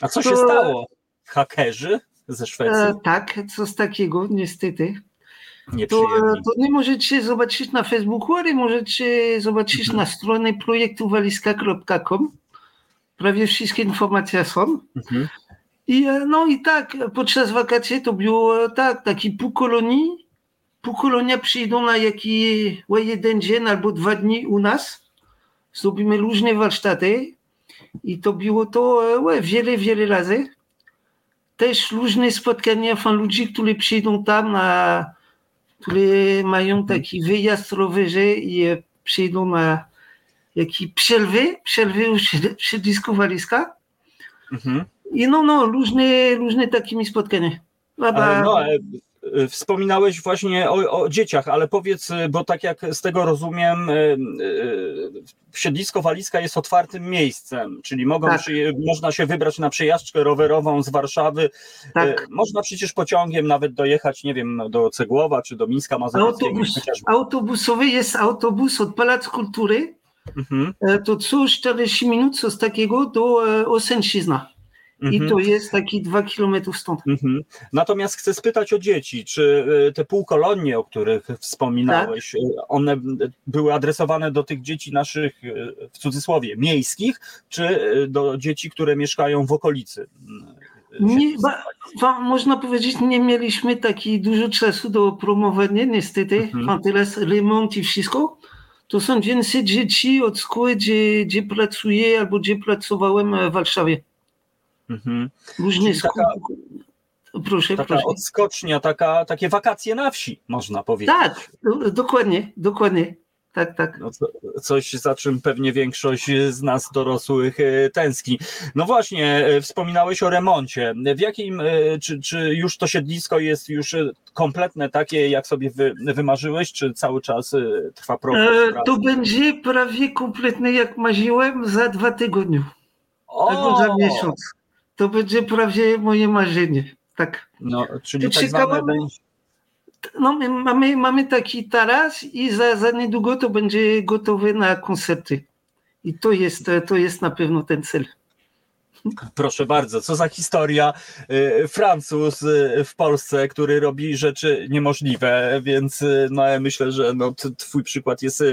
B: a co się
G: to-
B: stało? Hakerzy ze Szwecji?
G: E, tak, coś takiego, niestety. To, e, to nie możecie zobaczyć na Facebooku, ale możecie zobaczyć
B: Mhm.
G: na stronie projektuwaliska.com. Prawie wszystkie informacje są.
B: Mhm.
G: I e, no i tak, podczas wakacji to było e, tak, taki pół kolonii. Pół kolonia przyjdą na jaki jeden dzień albo dwa dni u nas. Zrobimy różne warsztaty. I to było to e, wiele, wiele razy. Też różne spotkania fan ludzi, którzy przyjdą tam, na, którzy mają taki wyjazd rowerze i przyjdą na jakiś przerwy, przerwy u sied- siedlisku walizka.
B: Mhm.
G: I no, no, różne, różne takimi spotkania. Baba,
B: no, wspominałeś właśnie o, o dzieciach, ale powiedz, e, bo tak jak z tego rozumiem, e, siedlisko Walizka jest otwartym miejscem, czyli mogą
G: Tak.
B: przy, można się wybrać na przejażdżkę rowerową z Warszawy.
G: Tak.
B: Można przecież pociągiem nawet dojechać, nie wiem, do Cegłowa czy do Mińska Mazowieckiego.
G: Autobus,
B: chociażby.
G: autobusowy jest autobus od Pałacu Kultury.
B: Mhm,
G: E, To co 40 minut, coś takiego do e, Osęcizna. I
B: mhm.
G: to jest taki dwa kilometrów stąd.
B: Mhm. Natomiast chcę spytać o dzieci, czy y, te półkolonie, o których wspominałeś,
G: Tak.
B: y, one były adresowane do tych dzieci naszych, y, w cudzysłowie, miejskich, czy do dzieci, które mieszkają w okolicy?
G: Nie, ba, można powiedzieć, nie mieliśmy taki dużo czasu do promowania, niestety.
B: Mhm.
G: Teraz remont i wszystko. To są więcej dzieci od szkoły, gdzie, gdzie pracuję albo gdzie pracowałem w Warszawie.
B: Mhm.
G: Różne
B: taka-.
G: Proszę,
B: Taka
G: proszę.
B: odskocznia, taka, takie wakacje na wsi, można powiedzieć.
G: Tak, do, dokładnie, dokładnie. Tak, tak.
B: No, co- coś, za czym pewnie większość z nas dorosłych e, tęskni. No właśnie, e, wspominałeś o remoncie. W jakim, e, czy, czy już to siedlisko jest już kompletne, takie jak sobie wy, wymarzyłeś, czy cały czas trwa proces
G: E, to będzie prawie kompletne, jak marzyłem, za dwa tygodnie. Albo za miesiąc. To będzie prawie moje marzenie. Tak.
B: No, czyli tak zwane.
G: No, my mamy, mamy taki taras i za, za niedługo to będzie gotowe na koncerty. I to jest, to jest na pewno ten cel.
B: Proszę bardzo, co za historia. Y, Francuz y, w Polsce, który robi rzeczy niemożliwe, więc y, no, myślę, że no, twój przykład jest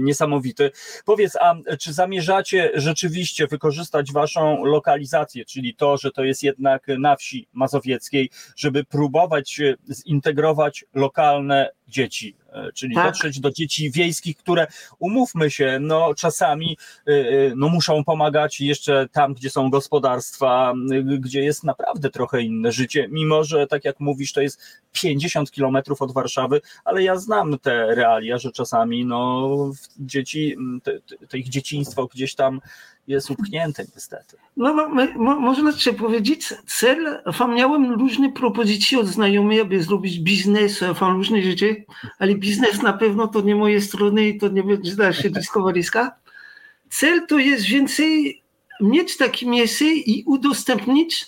B: niesamowity. Powiedz, a czy zamierzacie rzeczywiście wykorzystać waszą lokalizację, czyli to, że to jest jednak na wsi mazowieckiej, żeby próbować zintegrować lokalne dzieci, czyli
G: Tak.
B: dotrzeć do dzieci wiejskich, które umówmy się, no czasami y, y, no muszą pomagać jeszcze tam, gdzie są gospodarstwa, gdzie jest naprawdę trochę inne życie, mimo że tak jak mówisz, to jest 50 kilometrów od Warszawy, ale ja znam te realia, że czasami no dzieci, te, te ich dzieciństwo gdzieś tam jest upchnięte niestety.
G: No, no mo, można się powiedzieć, cel, fan miałem różne propozycje od znajomych, aby zrobić biznes, fan różne rzeczy, ale biznes na pewno to nie moje strony i to nie będzie dalsze dyskowaliska. Cel to jest więcej mieć takie miejsce i udostępnić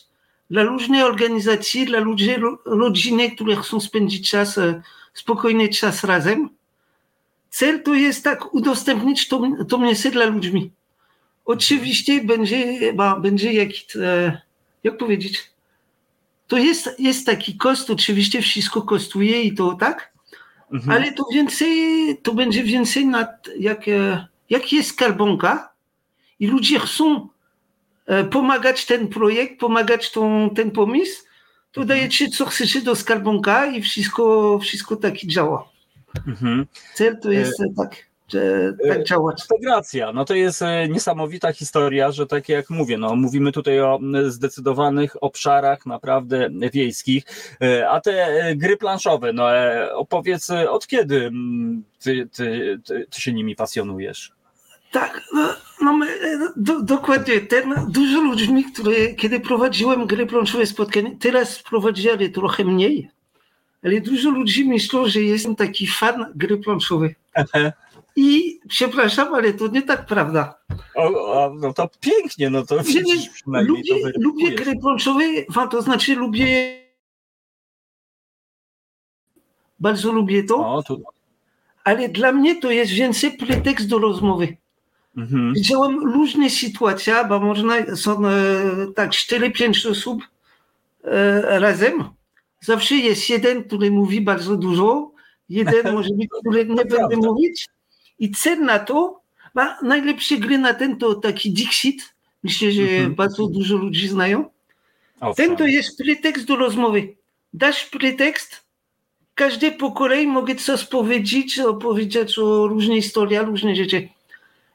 G: dla różnych organizacji, dla ludzi, ro- rodziny, które chcą spędzić czas, e, spokojny czas razem. cel to jest tak udostępnić to, to miejsce dla ludzi. Oczywiście będzie, ba, będzie jakiś, e, jak powiedzieć, to jest, jest taki koszt, oczywiście wszystko kosztuje i to tak,
B: Mhm.
G: ale to więcej, to będzie więcej nad, jak, e, jak jest skarbonka i ludzie chcą e, pomagać ten projekt, pomagać tą, ten pomysł, to
B: Mhm.
G: dajecie co chcecie do skarbonka i wszystko, wszystko tak działa.
B: Mhm.
G: Cel to jest e, tak, tak działać.
B: Integracja, no to jest e, niesamowita historia, że tak jak mówię, no mówimy tutaj o zdecydowanych obszarach naprawdę wiejskich, e, a te e, gry planszowe, no e, opowiedz e, od kiedy ty, ty, ty, ty się nimi pasjonujesz?
G: Tak, no, no my, e, do, dokładnie. Ten, dużo ludzi, które kiedy prowadziłem gry planszowe spotkania, teraz prowadzę, ale trochę mniej. Ale dużo ludzi myślą, że jestem taki fan gry planszowej. I przepraszam, ale to nie tak prawda.
B: O, o, no to pięknie, no to widzisz przynajmniej
G: lubię,
B: to
G: lubię gry planszowe, to znaczy lubię bardzo lubię to,
B: O, tu,
G: ale dla mnie to jest więcej pretekst do rozmowy.
B: mhm.
G: Widziałem różne sytuacje, bo można, są e, tak 4-5 osób e, razem. Zawsze jest jeden, który mówi bardzo dużo, jeden może być, który nie będzie mówić. I cel na to, ma najlepsze gry na ten to taki Dixit. Myślę, że
B: Mhm.
G: bardzo dużo ludzi znają. Ten to jest pretekst do rozmowy. Dasz pretekst, każdy po kolei mogę coś powiedzieć, opowiedzieć o różnej historii, różne rzeczy.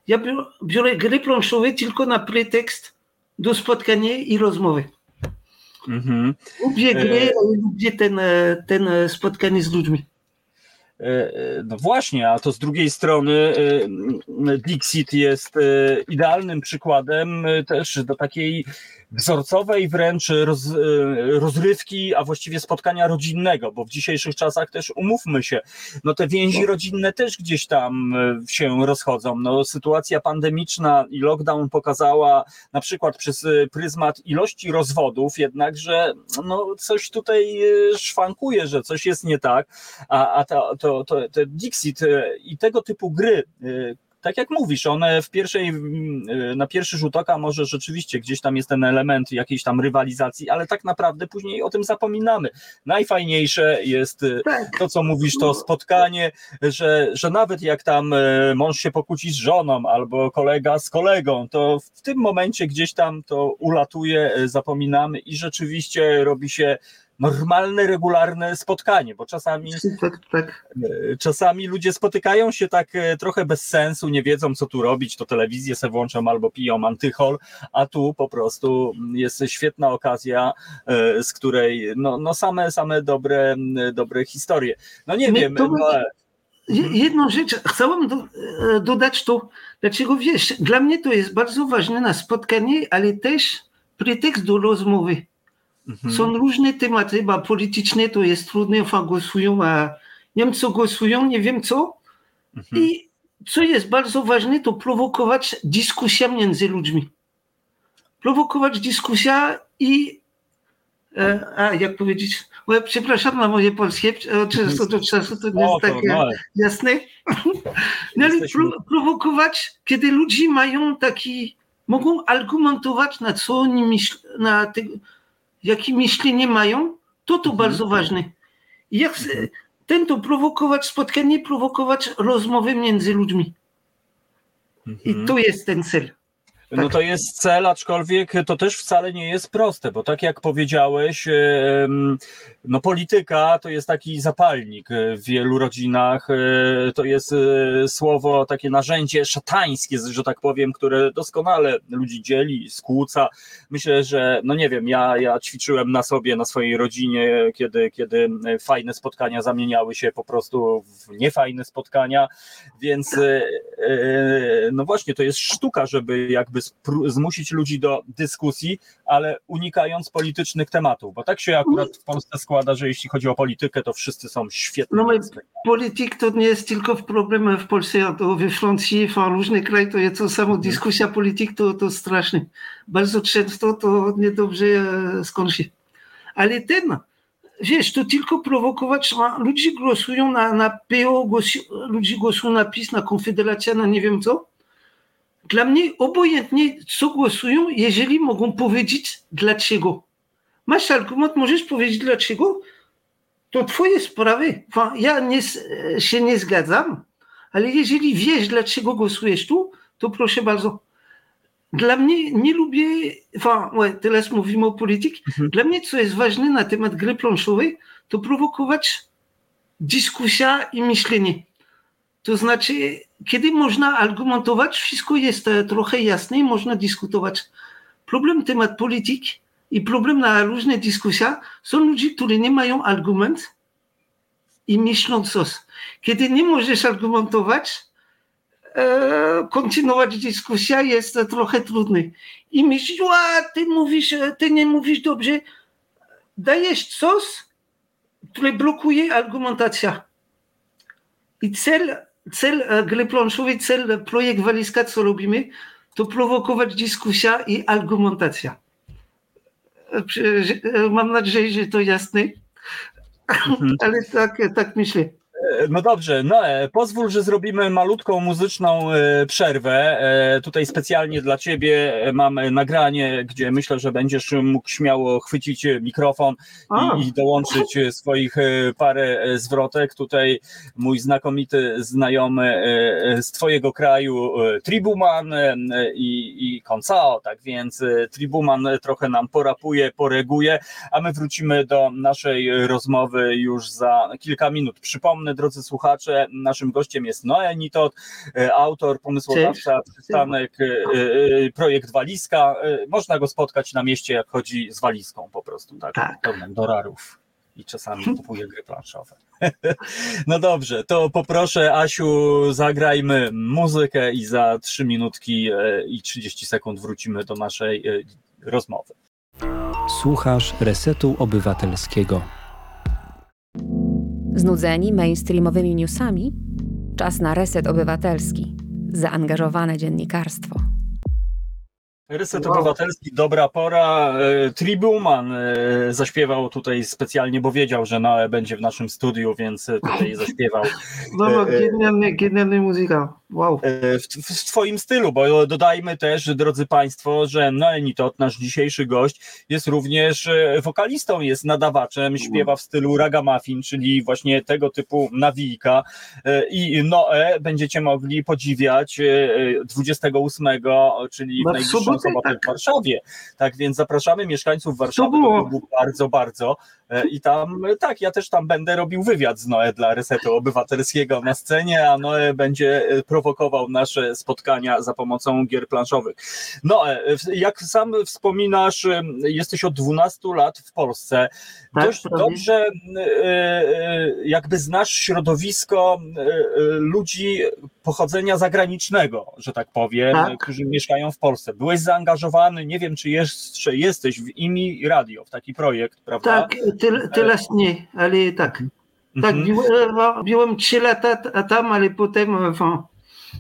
G: Ja biorę, gry planszowe tylko na pretekst do spotkania i rozmowy.
B: Mhm.
G: Lubię
B: E,
G: gry, ale lubię ten, e, ten e, spotkanie z ludźmi.
B: E, e, No właśnie, a to z drugiej strony e, Dixit jest idealnym przykładem też do takiej wzorcowej wręcz roz, e, rozrywki, a właściwie spotkania rodzinnego, bo w dzisiejszych czasach też umówmy się, no te więzi rodzinne też gdzieś tam e, się rozchodzą. No, sytuacja pandemiczna i lockdown pokazała na przykład przez e, pryzmat ilości rozwodów jednak, że no, coś tutaj e, szwankuje, że coś jest nie tak, a, a to, to, to, to Dixit e, i tego typu gry, e, tak jak mówisz, one w pierwszej, mm, e, na pierwszy rzut oka może rzeczywiście gdzieś tam jest ten element jakiejś tam rywalizacji, ale tak naprawdę później o tym zapominamy. Najfajniejsze jest e,
G: Tak,
B: to, co mówisz, to spotkanie, że, że nawet jak tam e, mąż się pokłóci z żoną albo kolega z kolegą, to w tym momencie gdzieś tam to ulatuje, zapominamy i rzeczywiście robi się normalne, regularne spotkanie, bo czasami
G: tak, tak.
B: E, Czasami ludzie spotykają się tak e, trochę bez sensu, nie wiedzą co tu robić, to telewizję se włączą albo piją antychol, a tu po prostu jest świetna okazja, e, z której no, no same, same dobre, dobre historie. No nie
G: My
B: wiem,
G: to-
B: no,
G: Jedną rzecz chciałem do, dodać to, dlaczego wiesz, dla mnie to jest bardzo ważne na spotkanie, ale też pretekst do rozmowy.
B: Mhm,
G: Są różne tematy, bo polityczne to jest trudne, a głosują, a nie wiem co głosują, nie wiem co.
B: mhm.
G: I co jest bardzo ważne, to prowokować dyskusję między ludźmi. Prowokować dyskusję i, e, a jak powiedzieć, ja przepraszam na moje polskie, e, od czasu do czasu to nie jest takie
B: no,
G: jasne. No ale pro, prowokować, kiedy ludzie mają taki, mogą argumentować na co oni myślą, na te, jakie myślenie mają, to to
B: Mhm.
G: bardzo ważne. Jak chcę, ten to prowokować spotkanie, prowokować rozmowy między ludźmi. I
B: mhm.
G: to jest ten cel.
B: No to jest cel, aczkolwiek to też wcale nie jest proste, bo tak jak powiedziałeś, no polityka to jest taki zapalnik w wielu rodzinach, e, to jest e, słowo, takie narzędzie szatańskie, że tak powiem, które doskonale ludzi dzieli, skłóca. Myślę, że, no nie wiem, ja, ja ćwiczyłem na sobie, na swojej rodzinie, kiedy, kiedy fajne spotkania zamieniały się po prostu w niefajne spotkania, więc e, no właśnie, to jest sztuka, żeby jakby zmusić ludzi do dyskusji, ale unikając politycznych tematów, bo tak się akurat w Polsce składa, że jeśli chodzi o politykę, to wszyscy są świetni.
G: No polityk to nie jest tylko problem w Polsce, a to we Francji, w różnych krajach to jest to samo. Dyskusja polityk to, to straszne. Bardzo często to niedobrze e, skończy. Ale ten, wiesz, to tylko prowokować, ludzie głosują na, na PO, głosi, ludzie głosują na PiS, na Konfederację, na nie wiem co. Dla mnie obojętnie, co głosują, jeżeli mogą powiedzieć dlaczego. Masz argument, możesz powiedzieć dlaczego, to twoje sprawy. Ja nie, s- się nie zgadzam, ale jeżeli wiesz, dlaczego głosujesz tu, to proszę bardzo. Dla mnie nie lubię, enfin, ouais, teraz mówimy o polityce.
B: Mhm.
G: Dla mnie, co jest ważne na temat gry planszowej, to prowokować dyskusja i myślenie. To znaczy, kiedy można argumentować, wszystko jest e, trochę jasne i można dyskutować. Problem temat polityk i problem na różne dyskusje są ludzie, którzy nie mają argument i myślą coś. Kiedy nie możesz argumentować, e, kontynuować dyskusję jest e, trochę trudny. I myślisz, a ty mówisz, ty nie mówisz dobrze. Dajesz coś, które blokuje argumentacja. I cel, cel e, gry planszowej, cel e, projekt Walizka, co robimy, to prowokować dyskusja i argumentacja. E, e, Mam nadzieję, że to jasne, ale tak, tak myślę.
B: No dobrze, no e, pozwól, że zrobimy malutką muzyczną e, przerwę. E, Tutaj specjalnie dla ciebie e, mam nagranie, gdzie myślę, że będziesz mógł śmiało chwycić mikrofon i, i dołączyć swoich parę zwrotek. Tutaj mój znakomity znajomy z twojego kraju, Tribuman i, i Koncao, tak więc Tribuman trochę nam porapuje, poreguje, a my wrócimy do naszej rozmowy już za kilka minut. Przypomnę, drodzy słuchacze, naszym gościem jest Noe Nitot, e, autor, pomysłodawca, przystanek, e, e, projekt Walizka. Można go spotkać na mieście, jak chodzi z walizką po prostu, tak?
G: Tak.
B: Pełną dorarów i czasami kupuje gry planszowe. No dobrze, to poproszę Asiu, zagrajmy muzykę i za 3 minutki i 30 sekund wrócimy do naszej rozmowy.
H: Słuchasz Resetu Obywatelskiego.
D: Znudzeni mainstreamowymi newsami? Czas na reset obywatelski. Zaangażowane dziennikarstwo.
B: Reset
G: Wow.
B: Obywatelski, dobra pora. E, Tribuman e, zaśpiewał tutaj specjalnie, bo wiedział, że Noe będzie w naszym studiu, więc e, tutaj zaśpiewał
G: No,
B: E, e.
G: genialny, genialny muzyka. Wow.
B: E, w, w, Twoim stylu, bo dodajmy też, drodzy Państwo, że Noe Nitot, nasz dzisiejszy gość, jest również e, wokalistą, jest nadawaczem, śpiewa w stylu ragamuffin, czyli właśnie tego typu nawijka E, i Noe będziecie mogli podziwiać e, 28, czyli
G: No, w
B: najbliższą
G: sobotę, tak.
B: w Warszawie. Tak więc zapraszamy mieszkańców Warszawy do
G: było.
B: klubu bardzo, bardzo E, i tam, e, tak, ja też tam będę robił wywiad z Noe dla Resetu Obywatelskiego na scenie, a Noe będzie e, prowokował nasze spotkania za pomocą gier planszowych. No, e, w- jak sam wspominasz, e, jesteś od 12 lat w Polsce.
G: Tak,
B: Dość
G: prawie.
B: dobrze e, e, jakby znasz środowisko e, e, ludzi pochodzenia zagranicznego, że tak powiem,
G: Tak.
B: e, którzy mieszkają w Polsce. Byłeś zaangażowany, nie wiem, czy jeszcze jesteś w IMI Radio, w taki projekt, prawda?
G: Tak, ty, teraz nie, ale tak. Tak,
B: Mhm.
G: byłem, byłem 3 lata tam, ale potem enfin,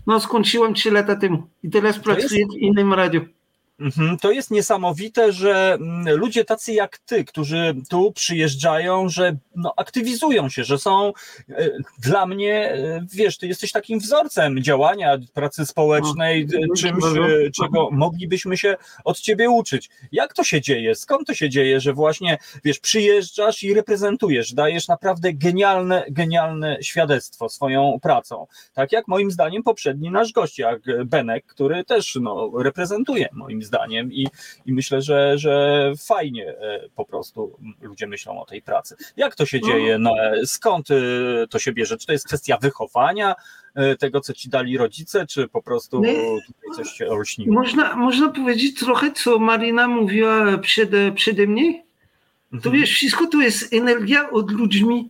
G: no, skończyłem 3 lata temu. I teraz pracuję w innym radiu.
B: Mhm, To jest niesamowite, że mm, ludzie tacy jak ty, którzy tu przyjeżdżają, że no, aktywizują się, że są e, dla mnie, e, wiesz, ty jesteś takim wzorcem działania, pracy społecznej,
G: No,
B: e, czymś, e, czego moglibyśmy się od ciebie uczyć. Jak to się dzieje? Skąd to się dzieje, że właśnie, wiesz, przyjeżdżasz i reprezentujesz, dajesz naprawdę genialne, genialne świadectwo swoją pracą. Tak jak moim zdaniem poprzedni nasz gość, jak Benek, który też no, reprezentuje moim zdaniem i, i myślę, że, że fajnie e, po prostu ludzie myślą o tej pracy. Jak to się
G: No.
B: dzieje? No, skąd e, to się bierze? Czy to jest kwestia wychowania e, tego, co ci dali rodzice, czy po prostu tutaj coś się olśniło?
G: Można, można powiedzieć trochę, co Marina mówiła przed, przede mnie. To
B: Mhm.
G: wiesz, wszystko to jest energia od ludźmi.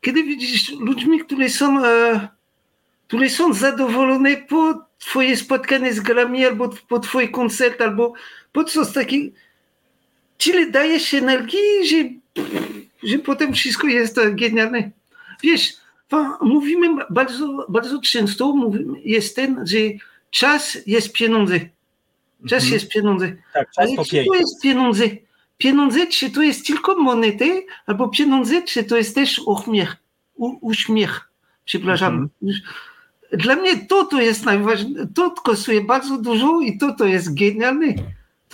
G: Kiedy widzisz ludźmi, którzy są, e, którzy są zadowolone po twoje spotkanie z grami, albo po twój koncert, albo po coś takiego, tyle dajesz energii, że, że potem wszystko jest genialne. Wiesz, mówimy bardzo, bardzo często, mówimy, jest ten, że czas jest pieniądze. Czas
B: Mhm.
G: jest pieniądze.
B: Tak, czas
G: Ale
B: piękne.
G: to jest pieniądze? pieniądze, czy to jest tylko monety, albo pieniądze, czy to jest też uśmiech, u, uśmiech, przepraszam. Dla mnie to, to jest najważniejsze, to kosztuje bardzo dużo i to, to jest genialne.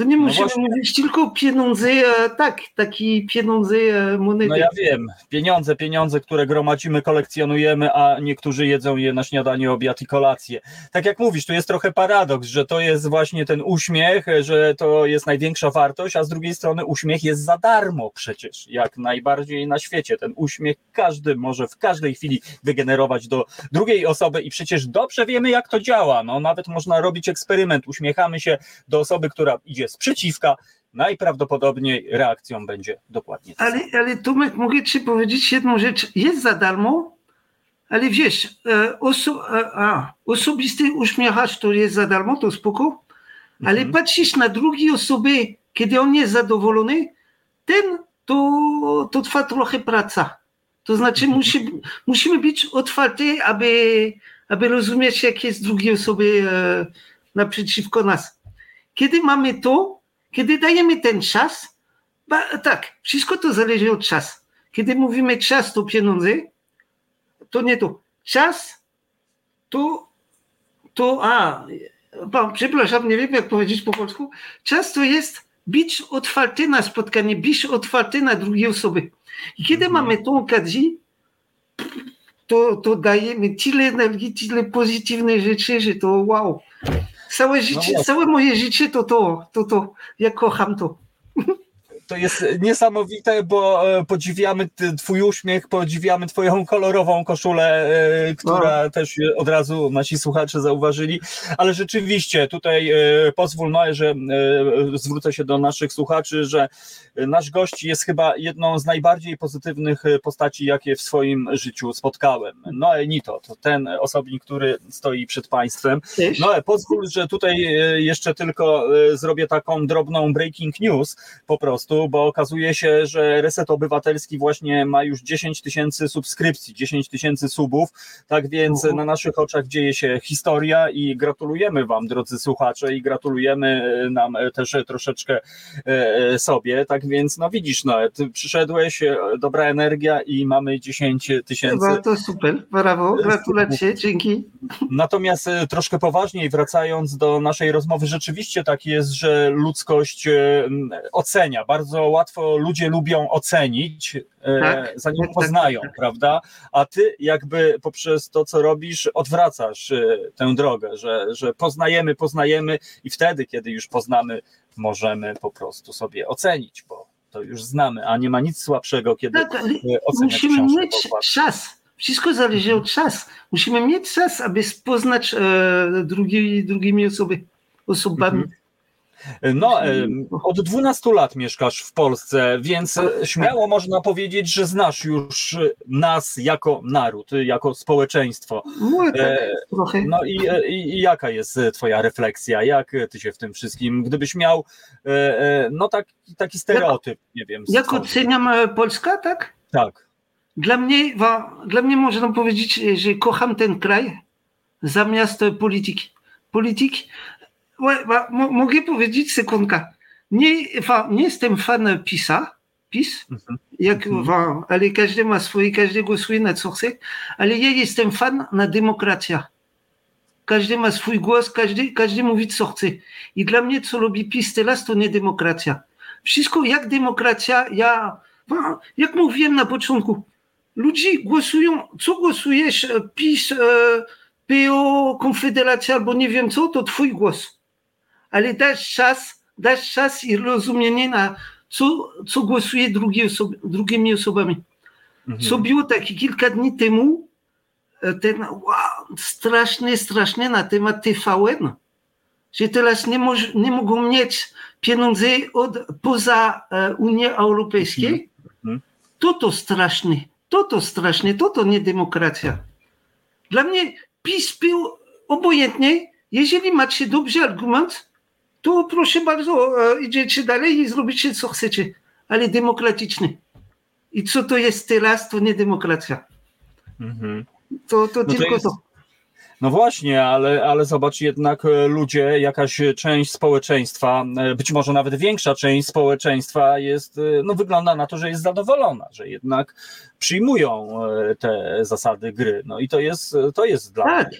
G: To nie
B: No
G: musimy mówić tylko pieniądze, e, tak, taki pieniądze, e, monety.
B: No ja wiem, pieniądze, pieniądze, które gromadzimy, kolekcjonujemy, a niektórzy jedzą je na śniadanie, obiad i kolację. Tak jak mówisz, tu jest trochę paradoks, że to jest właśnie ten uśmiech, że to jest największa wartość, a z drugiej strony uśmiech jest za darmo przecież, jak najbardziej na świecie. Ten uśmiech każdy może w każdej chwili wygenerować do drugiej osoby i przecież dobrze wiemy, jak to działa. No, nawet można robić eksperyment, uśmiechamy się do osoby, która idzie sprzeciwka, najprawdopodobniej reakcją będzie dokładnie
G: Ale, ale Tomek, mogę ci powiedzieć jedną rzecz. Jest za darmo, ale wiesz, e, oso, e, a, osobisty uśmiechasz to jest za darmo, to spoko, ale
B: Mhm.
G: patrzysz na drugie osoby, kiedy on jest zadowolony, ten to, to trwa trochę praca. To znaczy
B: Mhm.
G: musi, musimy być otwarci, aby, aby rozumieć, jak jest drugiej osoby e, naprzeciwko nas. Kiedy mamy to, kiedy dajemy ten czas, Ba, tak, wszystko to zależy od czasu. Kiedy mówimy czas to pieniądze, to nie to. Czas to, to a, pa, przepraszam, nie wiem jak powiedzieć po polsku. Czas to jest być otwarty na spotkanie, być otwarty na drugie osoby. I kiedy
B: Mhm.
G: mamy tą okazję, to, to dajemy tyle energii, tyle pozytywnych rzeczy, że to wow. Całe, życie,
B: właśnie.
G: całe moje życie to to, to to, ja kocham to.
B: To jest niesamowite, bo e, podziwiamy Twój uśmiech, podziwiamy Twoją kolorową koszulę, e, która też e, od razu nasi słuchacze zauważyli. Ale rzeczywiście, tutaj e, pozwól, Noe, że zwrócę się do naszych słuchaczy, że nasz gość jest chyba jedną z najbardziej pozytywnych postaci, jakie w swoim życiu spotkałem. Noe Nito, to ten osobnik, który stoi przed Państwem.
G: Też.
B: No, ale pozwól, że tutaj jeszcze tylko zrobię taką drobną breaking news po prostu, bo okazuje się, że Reset Obywatelski właśnie ma już 10 tysięcy subskrypcji, 10 tysięcy subów, tak więc
G: Mhm.
B: na naszych oczach dzieje się historia i gratulujemy Wam, drodzy słuchacze, i gratulujemy e, nam e, też e, troszeczkę sobie, tak więc no widzisz, no, ty przyszedłeś, dobra energia i mamy 10 tysięcy
G: to super, brawo, gratulacje, dzięki.
B: Natomiast troszkę poważniej wracając do naszej rozmowy, rzeczywiście tak jest, że ludzkość ocenia. Bardzo łatwo ludzie lubią ocenić, e,
G: Tak,
B: zanim
G: tak, tak,
B: poznają,
G: tak.
B: prawda? A ty jakby poprzez to, co robisz, odwracasz e, tę drogę, że, że poznajemy, poznajemy i wtedy, kiedy już poznamy, możemy po prostu sobie ocenić, bo to już znamy, a nie ma nic słabszego, kiedy
G: Tak, musimy mieć czas. Wszystko zależy od czasu. Musimy mieć czas, aby poznać e, drugi, drugimi osoby, osobami.
B: No, od 12 lat mieszkasz w Polsce, więc e, śmiało można powiedzieć, że znasz już nas jako naród, jako społeczeństwo.
G: No, tak,
B: E,
G: trochę.
B: No i, i, jaka jest Twoja refleksja? Jak ty się w tym wszystkim, gdybyś miał e, e, no taki, taki stereotyp, nie wiem.
G: Jak
B: stworzyć?
G: oceniam Polska, tak?
B: Tak.
G: Dla mnie, dla mnie można powiedzieć, że kocham ten kraj zamiast polityki. Polityki, Łe, wa, mo, mogę powiedzieć sekundka. Nie, wa, nie jestem fan PiSa, PiS,
B: Mhm.
G: jak,
B: Mhm.
G: wa, ale każdy ma swoje, każdy głosuje na co chce, ale ja jestem fan na demokracja. Każdy ma swój głos, każdy, każdy mówi co chce. I dla mnie co robi PiS teraz to nie demokracja. Wszystko jak demokracja, ja, wa, jak mówiłem na początku, ludzie głosują, co głosujesz, e, PiS, e, PO, Konfederacja albo nie wiem co, to twój głos. Ale dasz czas, dasz czas i rozumienie na co, co głosuje drugie osoby, drugimi osobami.
B: Mhm.
G: Co było takie kilka dni temu, e, ten wow, straszny, straszny na temat TVN, że teraz nie, moż, nie mogą mieć pieniądze od, poza e, Unii Europejskiej.
B: Mhm.
G: To to straszne, to to straszne, to to nie demokracja. Dla mnie PiS był obojętnie, jeżeli macie dobry argument, to proszę bardzo, e, idziecie dalej i zrobicie co chcecie, ale demokratyczny. I co to jest teraz, to nie demokracja.
B: Mhm.
G: To, to
B: to
G: tylko
B: jest-
G: to.
B: No właśnie, ale, ale zobacz, jednak e, ludzie, jakaś część społeczeństwa, e, być może nawet większa część społeczeństwa jest, no wygląda na to, że jest zadowolona, że jednak przyjmują te zasady gry. No i to jest, to jest dla
G: Tak.
B: mnie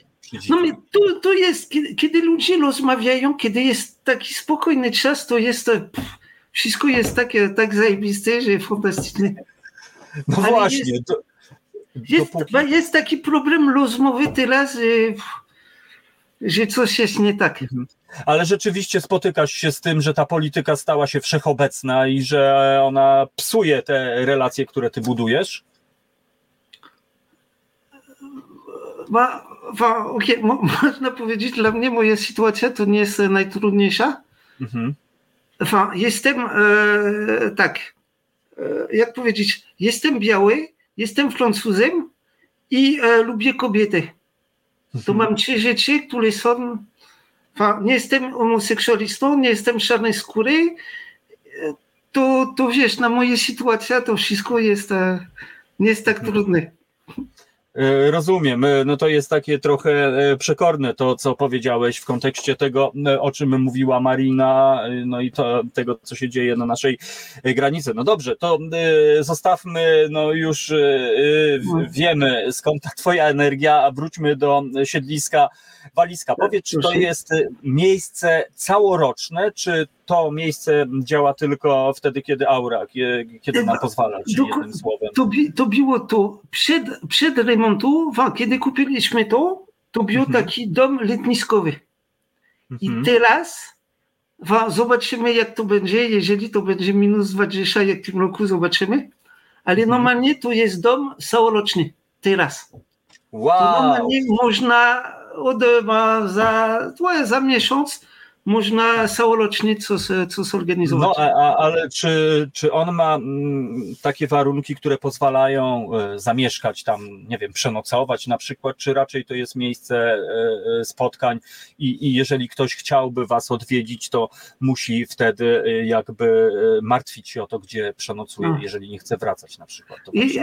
G: No to, to jest, kiedy, kiedy ludzie rozmawiają, kiedy jest taki spokojny czas, to jest e, pff, wszystko jest takie, tak zajebiste, że fantastyczne.
B: No
G: ale
B: właśnie,
G: jest-
B: to,
G: Jest,
B: dopóki-
G: jest taki problem rozmowy teraz, że, że coś jest nie tak.
B: ale rzeczywiście spotykasz się z tym, że ta polityka stała się wszechobecna i że ona psuje te relacje, które ty budujesz?
G: Ma, ma, mo, można powiedzieć, dla mnie moja sytuacja to nie jest najtrudniejsza.
B: Mhm.
G: Enfin, jestem e, tak, e, jak powiedzieć, jestem biały, jestem Francuzem i e, lubię kobiety. To mam trzy rzeczy, które są. Enfin, nie jestem homoseksualistą, nie jestem czarnej skóry. E, To, to wiesz, na moje sytuacja to wszystko jest, e, nie jest tak trudne.
B: E, Rozumiem. E, No to jest takie trochę e, przekorne to, co powiedziałeś w kontekście tego, o czym mówiła Marina, no i to, tego, co się dzieje na naszej granicy. No dobrze, to zostawmy, no już w- wiemy skąd ta twoja energia, a wróćmy do siedliska Waliska. Powiedz, czy to jest e, miejsce całoroczne, czy to miejsce działa tylko wtedy, kiedy aura, kie- kiedy nam pozwala, czyli
G: Doko-
B: jednym słowem.
G: To, to było to przed, przed kiedy kupiliśmy to, to był
B: Mhm.
G: taki dom letniskowy. I
B: Mhm.
G: teraz zobaczymy, jak to będzie. Jeżeli to będzie minus 20, jak w tym roku zobaczymy. Ale
B: Mhm.
G: normalnie to jest dom całoroczny. Teraz. To
B: Wow!
G: normalnie można od, za, za miesiąc można całorocznie coś, coś zorganizować.
B: No, a, ale czy, czy on ma mm, takie warunki, które pozwalają e, zamieszkać tam, nie wiem, przenocować na przykład, czy raczej to jest miejsce e, e, spotkań i, i jeżeli ktoś chciałby was odwiedzić, to musi wtedy jakby martwić się o to, gdzie przenocuje,
G: A.
B: jeżeli nie chce wracać na przykład.
G: I,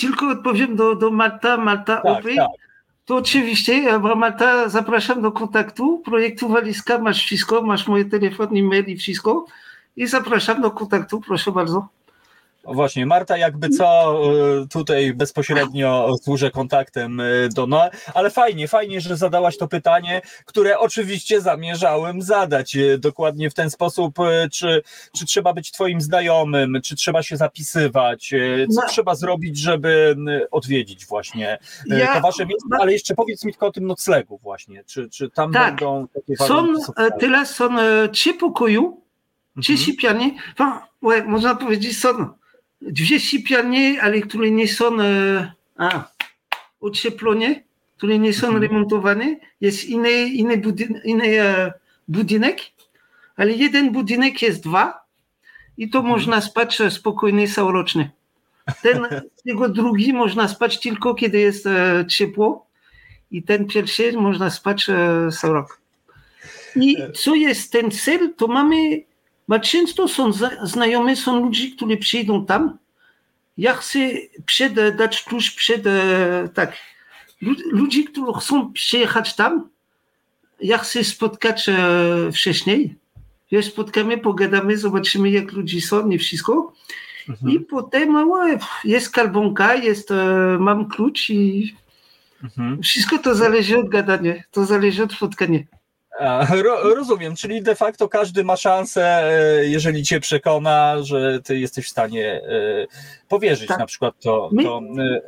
G: tylko odpowiem do, do Marta, Marta
B: Tak,
G: Owy.
B: tak.
G: To oczywiście, ja, Marta, zapraszam do kontaktu. Projektu Walizka, masz wszystko, masz moje telefon, e-mail i wszystko. I zapraszam do kontaktu, proszę bardzo.
B: Właśnie, Marta jakby co e, tutaj bezpośrednio służę kontaktem e, do no, ale fajnie, fajnie, że zadałaś to pytanie, które oczywiście zamierzałem zadać e, dokładnie w ten sposób, czy, czy trzeba być twoim znajomym, czy trzeba się zapisywać, co
G: No.
B: trzeba zrobić, żeby odwiedzić właśnie
G: Ja-
B: to wasze miejsce, ale jeszcze powiedz mi tylko o tym noclegu właśnie, czy, czy tam
G: Tak.
B: będą takie
G: Są, e, teraz są e, trzy pokoju, trzy
B: Mhm.
G: sypialnie. Ouais, można powiedzieć, są dwie sypialnie, ale które nie są e, a, ocieplone, które nie są
B: Mhm.
G: remontowane. Jest inny, inny, budyn, inny e, budynek, ale jeden budynek jest dwa i to
B: Mhm.
G: można spać e, spokojnie całorocznie. Ten, tego drugi można spać tylko, kiedy jest e, ciepło i ten pierwszy można spać e, cały rok. I co jest ten cel, to mamy, bo często są znajome, są ludzie, którzy przyjdą tam. Ja chcę przed, dać tuż przed, tak, lu- ludzi, którzy chcą przyjechać tam, ja chcę spotkać e, wcześniej. Wiesz, spotkamy, pogadamy, zobaczymy, jak ludzie są i wszystko.
B: Mhm.
G: I potem e, jest karbonka, jest, e, mam klucz i
B: Mhm.
G: wszystko to zależy od gadania, to zależy od spotkania.
B: Ro, rozumiem, czyli de facto każdy ma szansę, e, jeżeli cię przekona, że ty jesteś w stanie e, powierzyć
G: Tak.
B: na przykład to.
G: My-
B: to e,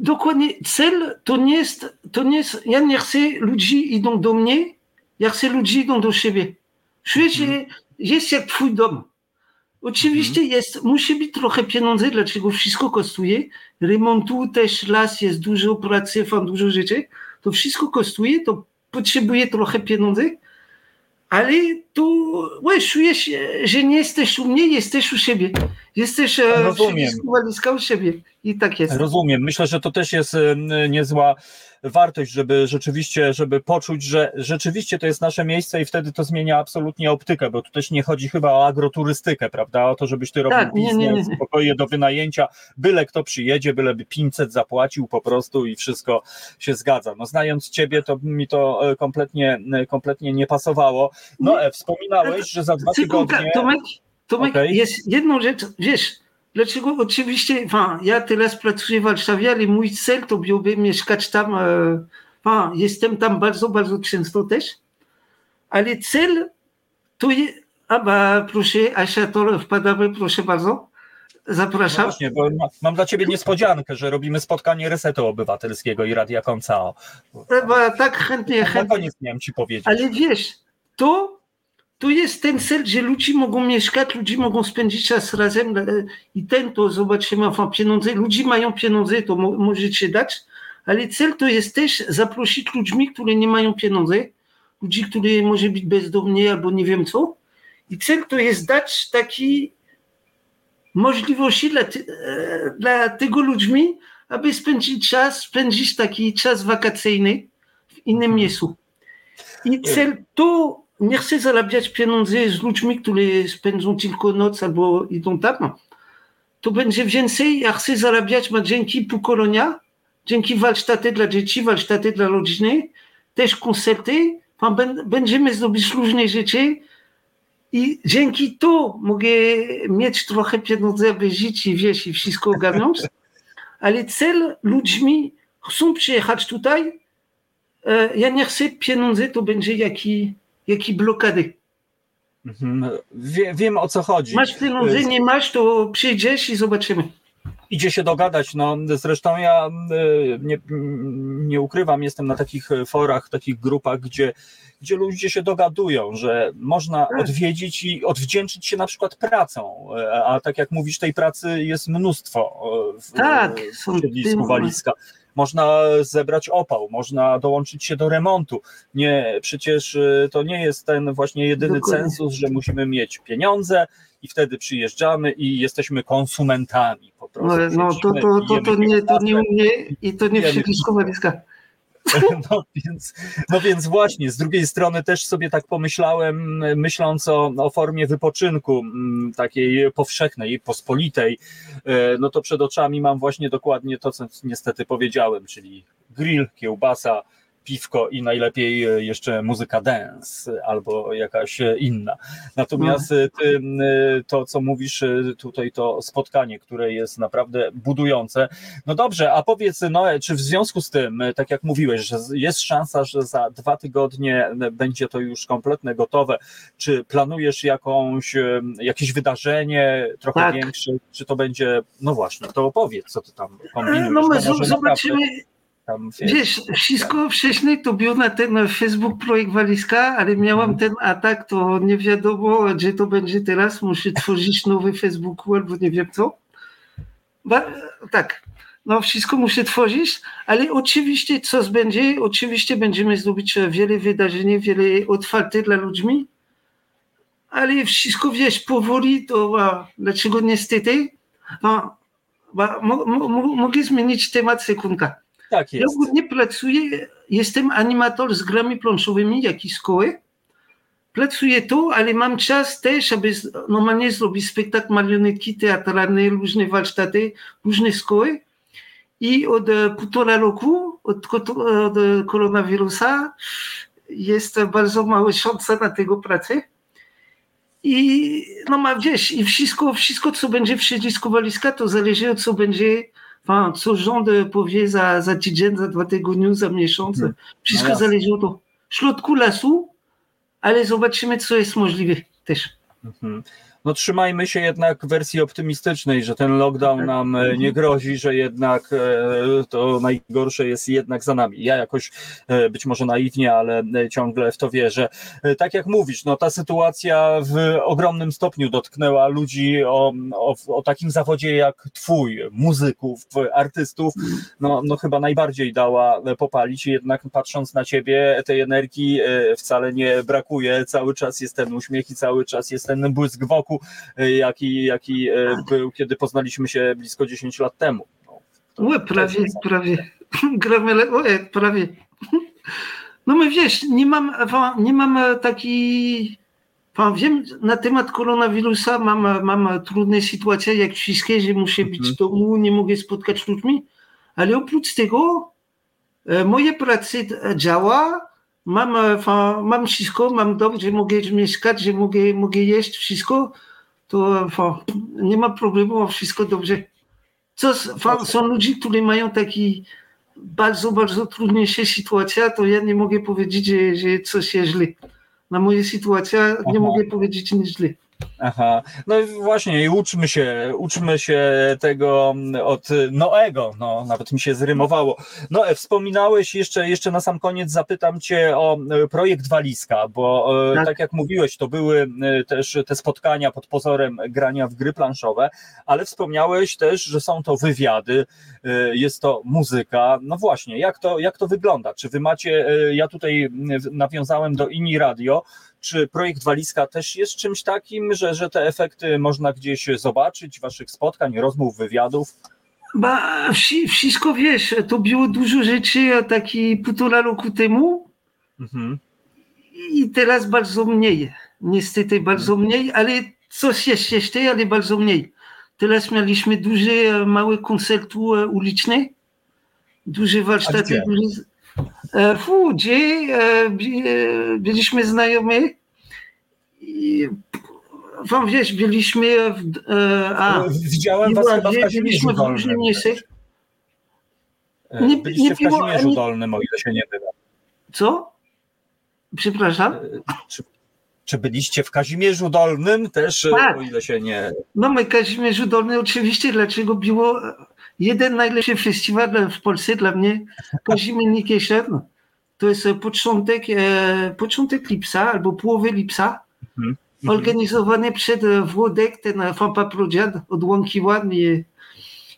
G: Dokładnie, cel to nie jest, to nie jest, ja nie chcę ludzi idą do mnie, ja chcę ludzi idą do siebie. Czuję się, jest jak twój dom. Oczywiście jest, musi być trochę pieniędzy, dlaczego wszystko kosztuje. Remontu też las, jest dużo pracy, fan dużo rzeczy. To wszystko kosztuje, to potrzebuje trochę pieniędzy, ale to wiesz, czujesz, że nie jesteś u mnie, jesteś u siebie. Jesteś
B: Rozumiem.
G: w walizka u siebie. I tak jest.
B: Rozumiem. Myślę, że to też jest niezła wartość, żeby rzeczywiście, żeby poczuć, że rzeczywiście to jest nasze miejsce i wtedy to zmienia absolutnie optykę, bo tu też nie chodzi chyba o agroturystykę, prawda? O to, żebyś ty robił
G: Tak, nie, nie,
B: biznes,
G: nie.
B: spokoje do wynajęcia, byle kto przyjedzie, byleby 500 zapłacił po prostu i wszystko się zgadza. No znając ciebie, to mi to e, kompletnie, e, kompletnie nie pasowało. No, e, wspominałeś, że za dwa tygodnie...
G: Tomek, Tomek
B: Okej.
G: jest jedną rzecz, wiesz, dlaczego oczywiście, enfin, ja teraz pracuję w Warszawie, ale mój cel to byłby mieszkać tam, e, enfin, jestem tam bardzo, bardzo często też, ale cel to jest, a ba, proszę, Asia, to wpadamy, proszę bardzo,
B: No
G: zapraszam.
B: właśnie, bo ma- mam dla ciebie niespodziankę, że robimy spotkanie Resetu Obywatelskiego i Radia Koncao.
G: E, ba, tak chętnie,
B: Na
G: chętnie,
B: koniec miałem ci powiedzieć.
G: ale wiesz, to, to jest ten cel, że ludzie mogą mieszkać, ludzie mogą spędzić czas razem e, i ten to zobaczymy, enfin, pieniądze, ludzie mają pieniądze, to mo, możecie dać, ale cel to jest też zaprosić ludźmi, którzy nie mają pieniądze, ludzi, którzy może być bezdomni albo nie wiem co i cel to jest dać taki możliwości dla, e, dla tego ludźmi, aby spędzić czas, spędzić taki czas wakacyjny w innym miejscu. I cel to nie chcę zarabiać pieniądze z ludźmi, którzy spędzą tylko noc albo idą tam. To będzie więcej, ja chcę zarabiać ma dzięki pokolenia, dzięki warsztaty dla dzieci, warsztaty dla rodziny, też koncerty, będziemy zrobić różne rzeczy i dzięki to mogę mieć trochę pieniędzy, aby żyć i wiesz, i wszystko ogarnąć, ale cel ludźmi chcą przyjechać tutaj, e, ja nie chcę pieniądze, to będzie jaki, jaki blokady.
B: Mhm. Wie, wiem o co chodzi.
G: Masz pieniądze, nie masz, to przyjdziesz i zobaczymy.
B: Idzie się dogadać. No, zresztą ja y, nie, nie ukrywam, jestem na takich forach, takich grupach, gdzie, gdzie ludzie się dogadują, że można
G: Tak.
B: odwiedzić i odwdzięczyć się na przykład pracą. A tak jak mówisz, tej pracy jest mnóstwo w,
G: Tak,
B: w
G: są
B: siedlisku walizka. Można zebrać opał, można dołączyć się do remontu. Nie, przecież y, to nie jest ten właśnie jedyny
G: Dokładnie.
B: census, że musimy mieć pieniądze i wtedy przyjeżdżamy i jesteśmy konsumentami po prostu.
G: No, no to, to, to, to, nie, to nie u mnie i to nie w walizka.
B: No więc, no więc właśnie, z drugiej strony też sobie tak pomyślałem, myśląc o, o formie wypoczynku mm, takiej powszechnej, pospolitej, e, no to przed oczami mam właśnie dokładnie to, co niestety powiedziałem, czyli grill, kiełbasa, piwko i najlepiej e, jeszcze muzyka dance albo jakaś e, inna. Natomiast e, ty, to, co mówisz tutaj, to spotkanie, które jest naprawdę budujące. No dobrze, a powiedz, no, czy w związku z tym, tak jak mówiłeś, że jest szansa, że za dwa tygodnie będzie to już kompletne, gotowe, czy planujesz jakąś, jakieś wydarzenie trochę
G: Tak.
B: większe, czy to będzie, no właśnie, to opowiedz, co ty tam kombinujesz.
G: No my zobaczymy,
B: naprawdę wiesz,
G: wszystko wcześniej to był na ten Facebook projekt walizka, ale miałam ten atak, to nie wiadomo, gdzie to będzie teraz, muszę tworzyć nowy Facebook albo nie wiem co. Ba, tak, no wszystko muszę tworzyć, ale oczywiście coś będzie, oczywiście będziemy zrobić wiele wydarzeń, wiele otwarte dla ludzi, ale wszystko wiesz, powoli to, a, dlaczego niestety, a, mo, mo, mo, mogę zmienić temat sekundka.
B: Tak
G: Ja
B: jest.
G: ogólnie pracuję, jestem animator z grami planszowymi, jak i szkoły. Pracuję tu, ale mam czas też, aby z- normalnie zrobić spektakl marionetki teatralne, różne warsztaty, różne szkoły. I od e, półtora roku, od, od e, koronawirusa, jest bardzo mała szansa na tego pracę. I no ma wiesz, i wszystko, wszystko co będzie w siedlisku walizka, to zależy od co będzie Enfin, co rząd powie za, za tydzień, za dwa tygodnie, za miesiąc.
B: Hmm.
G: Wszystko
B: No jasne.
G: zależy od w środku lasu, ale zobaczymy, co jest możliwe też.
B: Mhm. No trzymajmy się jednak wersji optymistycznej, że ten lockdown nam e, nie grozi, że jednak e, to najgorsze jest jednak za nami. Ja jakoś e, być może naiwnie, ale ciągle w to wierzę. Tak jak mówisz, no ta sytuacja w ogromnym stopniu dotknęła ludzi o, o, o takim zawodzie jak twój, muzyków, artystów, no, no chyba najbardziej dała popalić, jednak patrząc na ciebie tej energii wcale nie brakuje, cały czas jest ten uśmiech i cały czas jest ten błysk wokół, roku, e, jaki, jaki e, był, kiedy poznaliśmy się blisko 10 lat temu.
G: No, prawie, prawie. Gramy, prawie. No my wiesz, nie mam, nie mam taki. wiem, na temat koronawirusa mam, mam trudne sytuacje, jak wszystkie, że muszę być w domu, nie mogę spotkać ludźmi, ale oprócz tego e, moje prace działa, mam, mam wszystko, mam dom, gdzie mogę mieszkać, gdzie mogę, mogę jeść, wszystko, to nie ma problemu, wszystko dobrze. Co, są ludzie, którzy mają taki bardzo, bardzo trudniejsze sytuacje, to ja nie mogę powiedzieć, że, że coś jest źle. Na moje sytuacje nie mogę powiedzieć nic źle.
B: Aha, no właśnie i uczmy się, uczmy się tego od Noego, no nawet mi się zrymowało. Noe, wspominałeś jeszcze, jeszcze na sam koniec zapytam cię o e, projekt Walizka, bo e, tak. tak jak mówiłeś, to były e, też te spotkania pod pozorem grania w gry planszowe, ale wspomniałeś też, że są to wywiady, jest to muzyka. No właśnie, jak to, jak to wygląda? Czy wy macie, ja tutaj nawiązałem do Ini Radio, czy projekt Walizka też jest czymś takim, że, że te efekty można gdzieś zobaczyć, waszych spotkań, rozmów, wywiadów?
G: Ba, wszystko wiesz, to było dużo rzeczy taki półtora roku temu mhm. i teraz bardzo mniej. Niestety bardzo mniej, ale coś jest jeszcze, ale bardzo mniej. Teraz mieliśmy duże, małe koncerty uliczne, duże warsztaty, duże, Fu, gdzie byliśmy znajomi i wam wiesz, byliśmy w,
B: a, Widziałem was chyba w Kazimierzu Dolnym. Nie, Byliście nie w Kazimierzu ani... Dolnym, o ile się nie mylę.
G: Co? Przepraszam?
B: Czy, czy byliście w Kazimierzu Dolnym też, tak. o ile się nie...
G: No my Kazimierzu Dolny oczywiście, dlaczego było jeden najlepszy festiwal w Polsce dla mnie, Kazimierz to jest początek, e, początek lipca albo połowy lipca, mm -hmm. organizowany przed Włodek, ten Fampa Prodziad od Łąki Ładnie.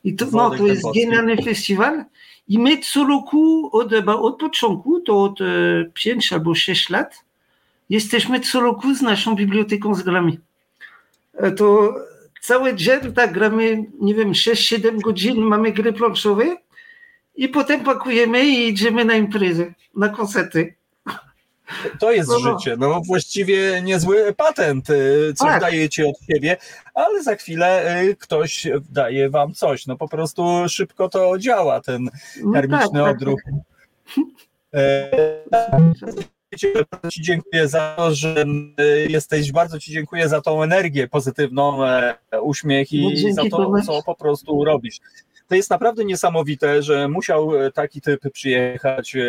G: I to, no, to jest genialny festiwal. I my co roku, od, od początku, to od 5 e, albo 6 lat, jesteśmy co roku z naszą biblioteką z grami. E, to cały dzień tak gramy, nie wiem, 6-7 godzin mamy gry planszowe i potem pakujemy i idziemy na imprezę, na koncerty.
B: To jest no, no. życie. No właściwie niezły patent, y, co tak. dajecie od siebie, ale za chwilę y, ktoś daje wam coś. No po prostu szybko to działa, ten no karmiczny tak, tak. odruch. Tak. Bardzo Ci dziękuję za to, że y, jesteś, bardzo Ci dziękuję za tą energię pozytywną, e, uśmiech i no za to, co po prostu robisz to jest naprawdę niesamowite, że musiał e, taki typ przyjechać e,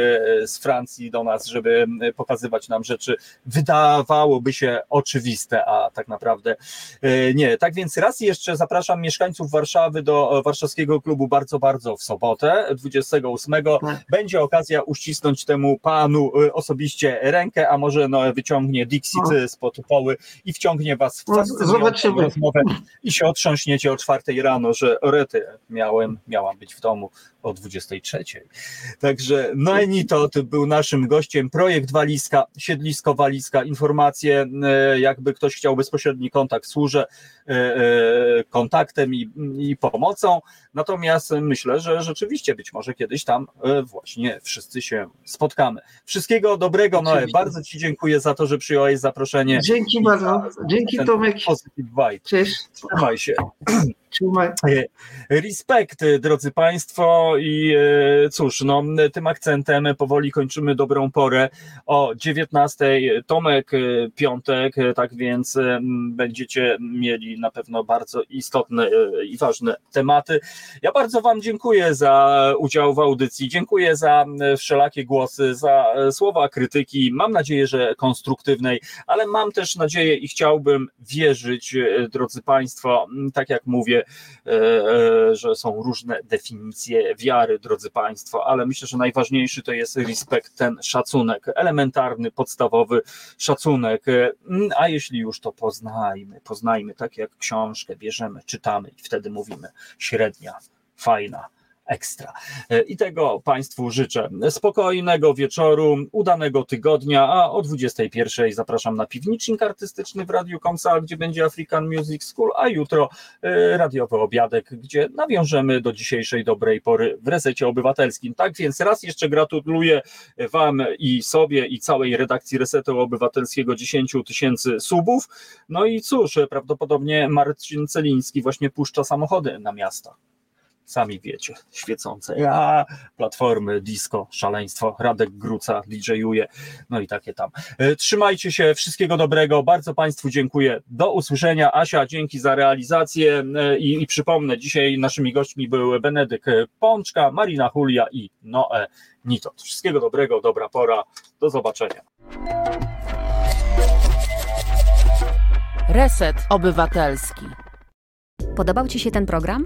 B: z Francji do nas, żeby pokazywać nam rzeczy, wydawałoby się oczywiste, a tak naprawdę e, nie. Tak więc raz jeszcze zapraszam mieszkańców Warszawy do Warszawskiego Klubu bardzo, bardzo w sobotę, 28. Tak. Będzie okazja uścisnąć temu panu osobiście rękę, a może no, wyciągnie Dixit no. spod poły i wciągnie was w fascynującą rozmowę i się otrząśniecie o czwartej rano, że orety miałem miałam być w domu o 23. Także Noenito był naszym gościem. Projekt Walizka, siedlisko Walizka, informacje, e, jakby ktoś chciał bezpośredni kontakt, służę e, e, kontaktem i, i pomocą. Natomiast myślę, że rzeczywiście być może kiedyś tam właśnie wszyscy się spotkamy. Wszystkiego dobrego, Noe. Bardzo Ci dziękuję za to, że przyjąłeś zaproszenie.
G: Dzięki bardzo. Dzięki Tomek.
B: Positive vibe.
G: Cześć.
B: Trzymaj się.
G: Trzymaj.
B: Respekt, drodzy Państwo, i e, cóż, no, tym akcentem powoli kończymy dobrą porę o 19. Tomek, e, piątek, e, tak więc będziecie mieli na pewno bardzo istotne i ważne tematy. Ja bardzo Wam dziękuję za udział w audycji, dziękuję za wszelakie głosy, za słowa krytyki. Mam nadzieję, że konstruktywnej, ale mam też nadzieję i chciałbym wierzyć, drodzy Państwo, tak jak mówię, że są różne definicje wiary, drodzy Państwo, ale myślę, że najważniejszy to jest respekt, ten szacunek, elementarny, podstawowy szacunek. Mm, A jeśli już to poznajmy, poznajmy tak jak książkę bierzemy, czytamy i wtedy mówimy średnia, fajna. Ekstra. E, I tego Państwu życzę spokojnego wieczoru, udanego tygodnia, a o 21 zapraszam na piwnicznik artystyczny w Radiu Komsal, gdzie będzie African Music School, a jutro e, radiowy obiadek, gdzie nawiążemy do dzisiejszej dobrej pory w resecie obywatelskim. Tak więc raz jeszcze gratuluję Wam i sobie i całej redakcji Resetu Obywatelskiego 10 tysięcy subów. No i cóż, prawdopodobnie Marcin Celiński właśnie puszcza samochody na miasta sami wiecie, świecące. Ja, platformy, disco, szaleństwo, Radek Gruca DJ-uje, no i takie tam. E, Trzymajcie się, wszystkiego dobrego, bardzo Państwu dziękuję. Do usłyszenia. Asia, dzięki za realizację e, i, i przypomnę, dzisiaj naszymi gośćmi były Benedyk Pączka, Marina Julia i Noe Nitot. Wszystkiego dobrego, dobra pora, do zobaczenia.
A: Reset Obywatelski.
D: Podobał Ci się ten program?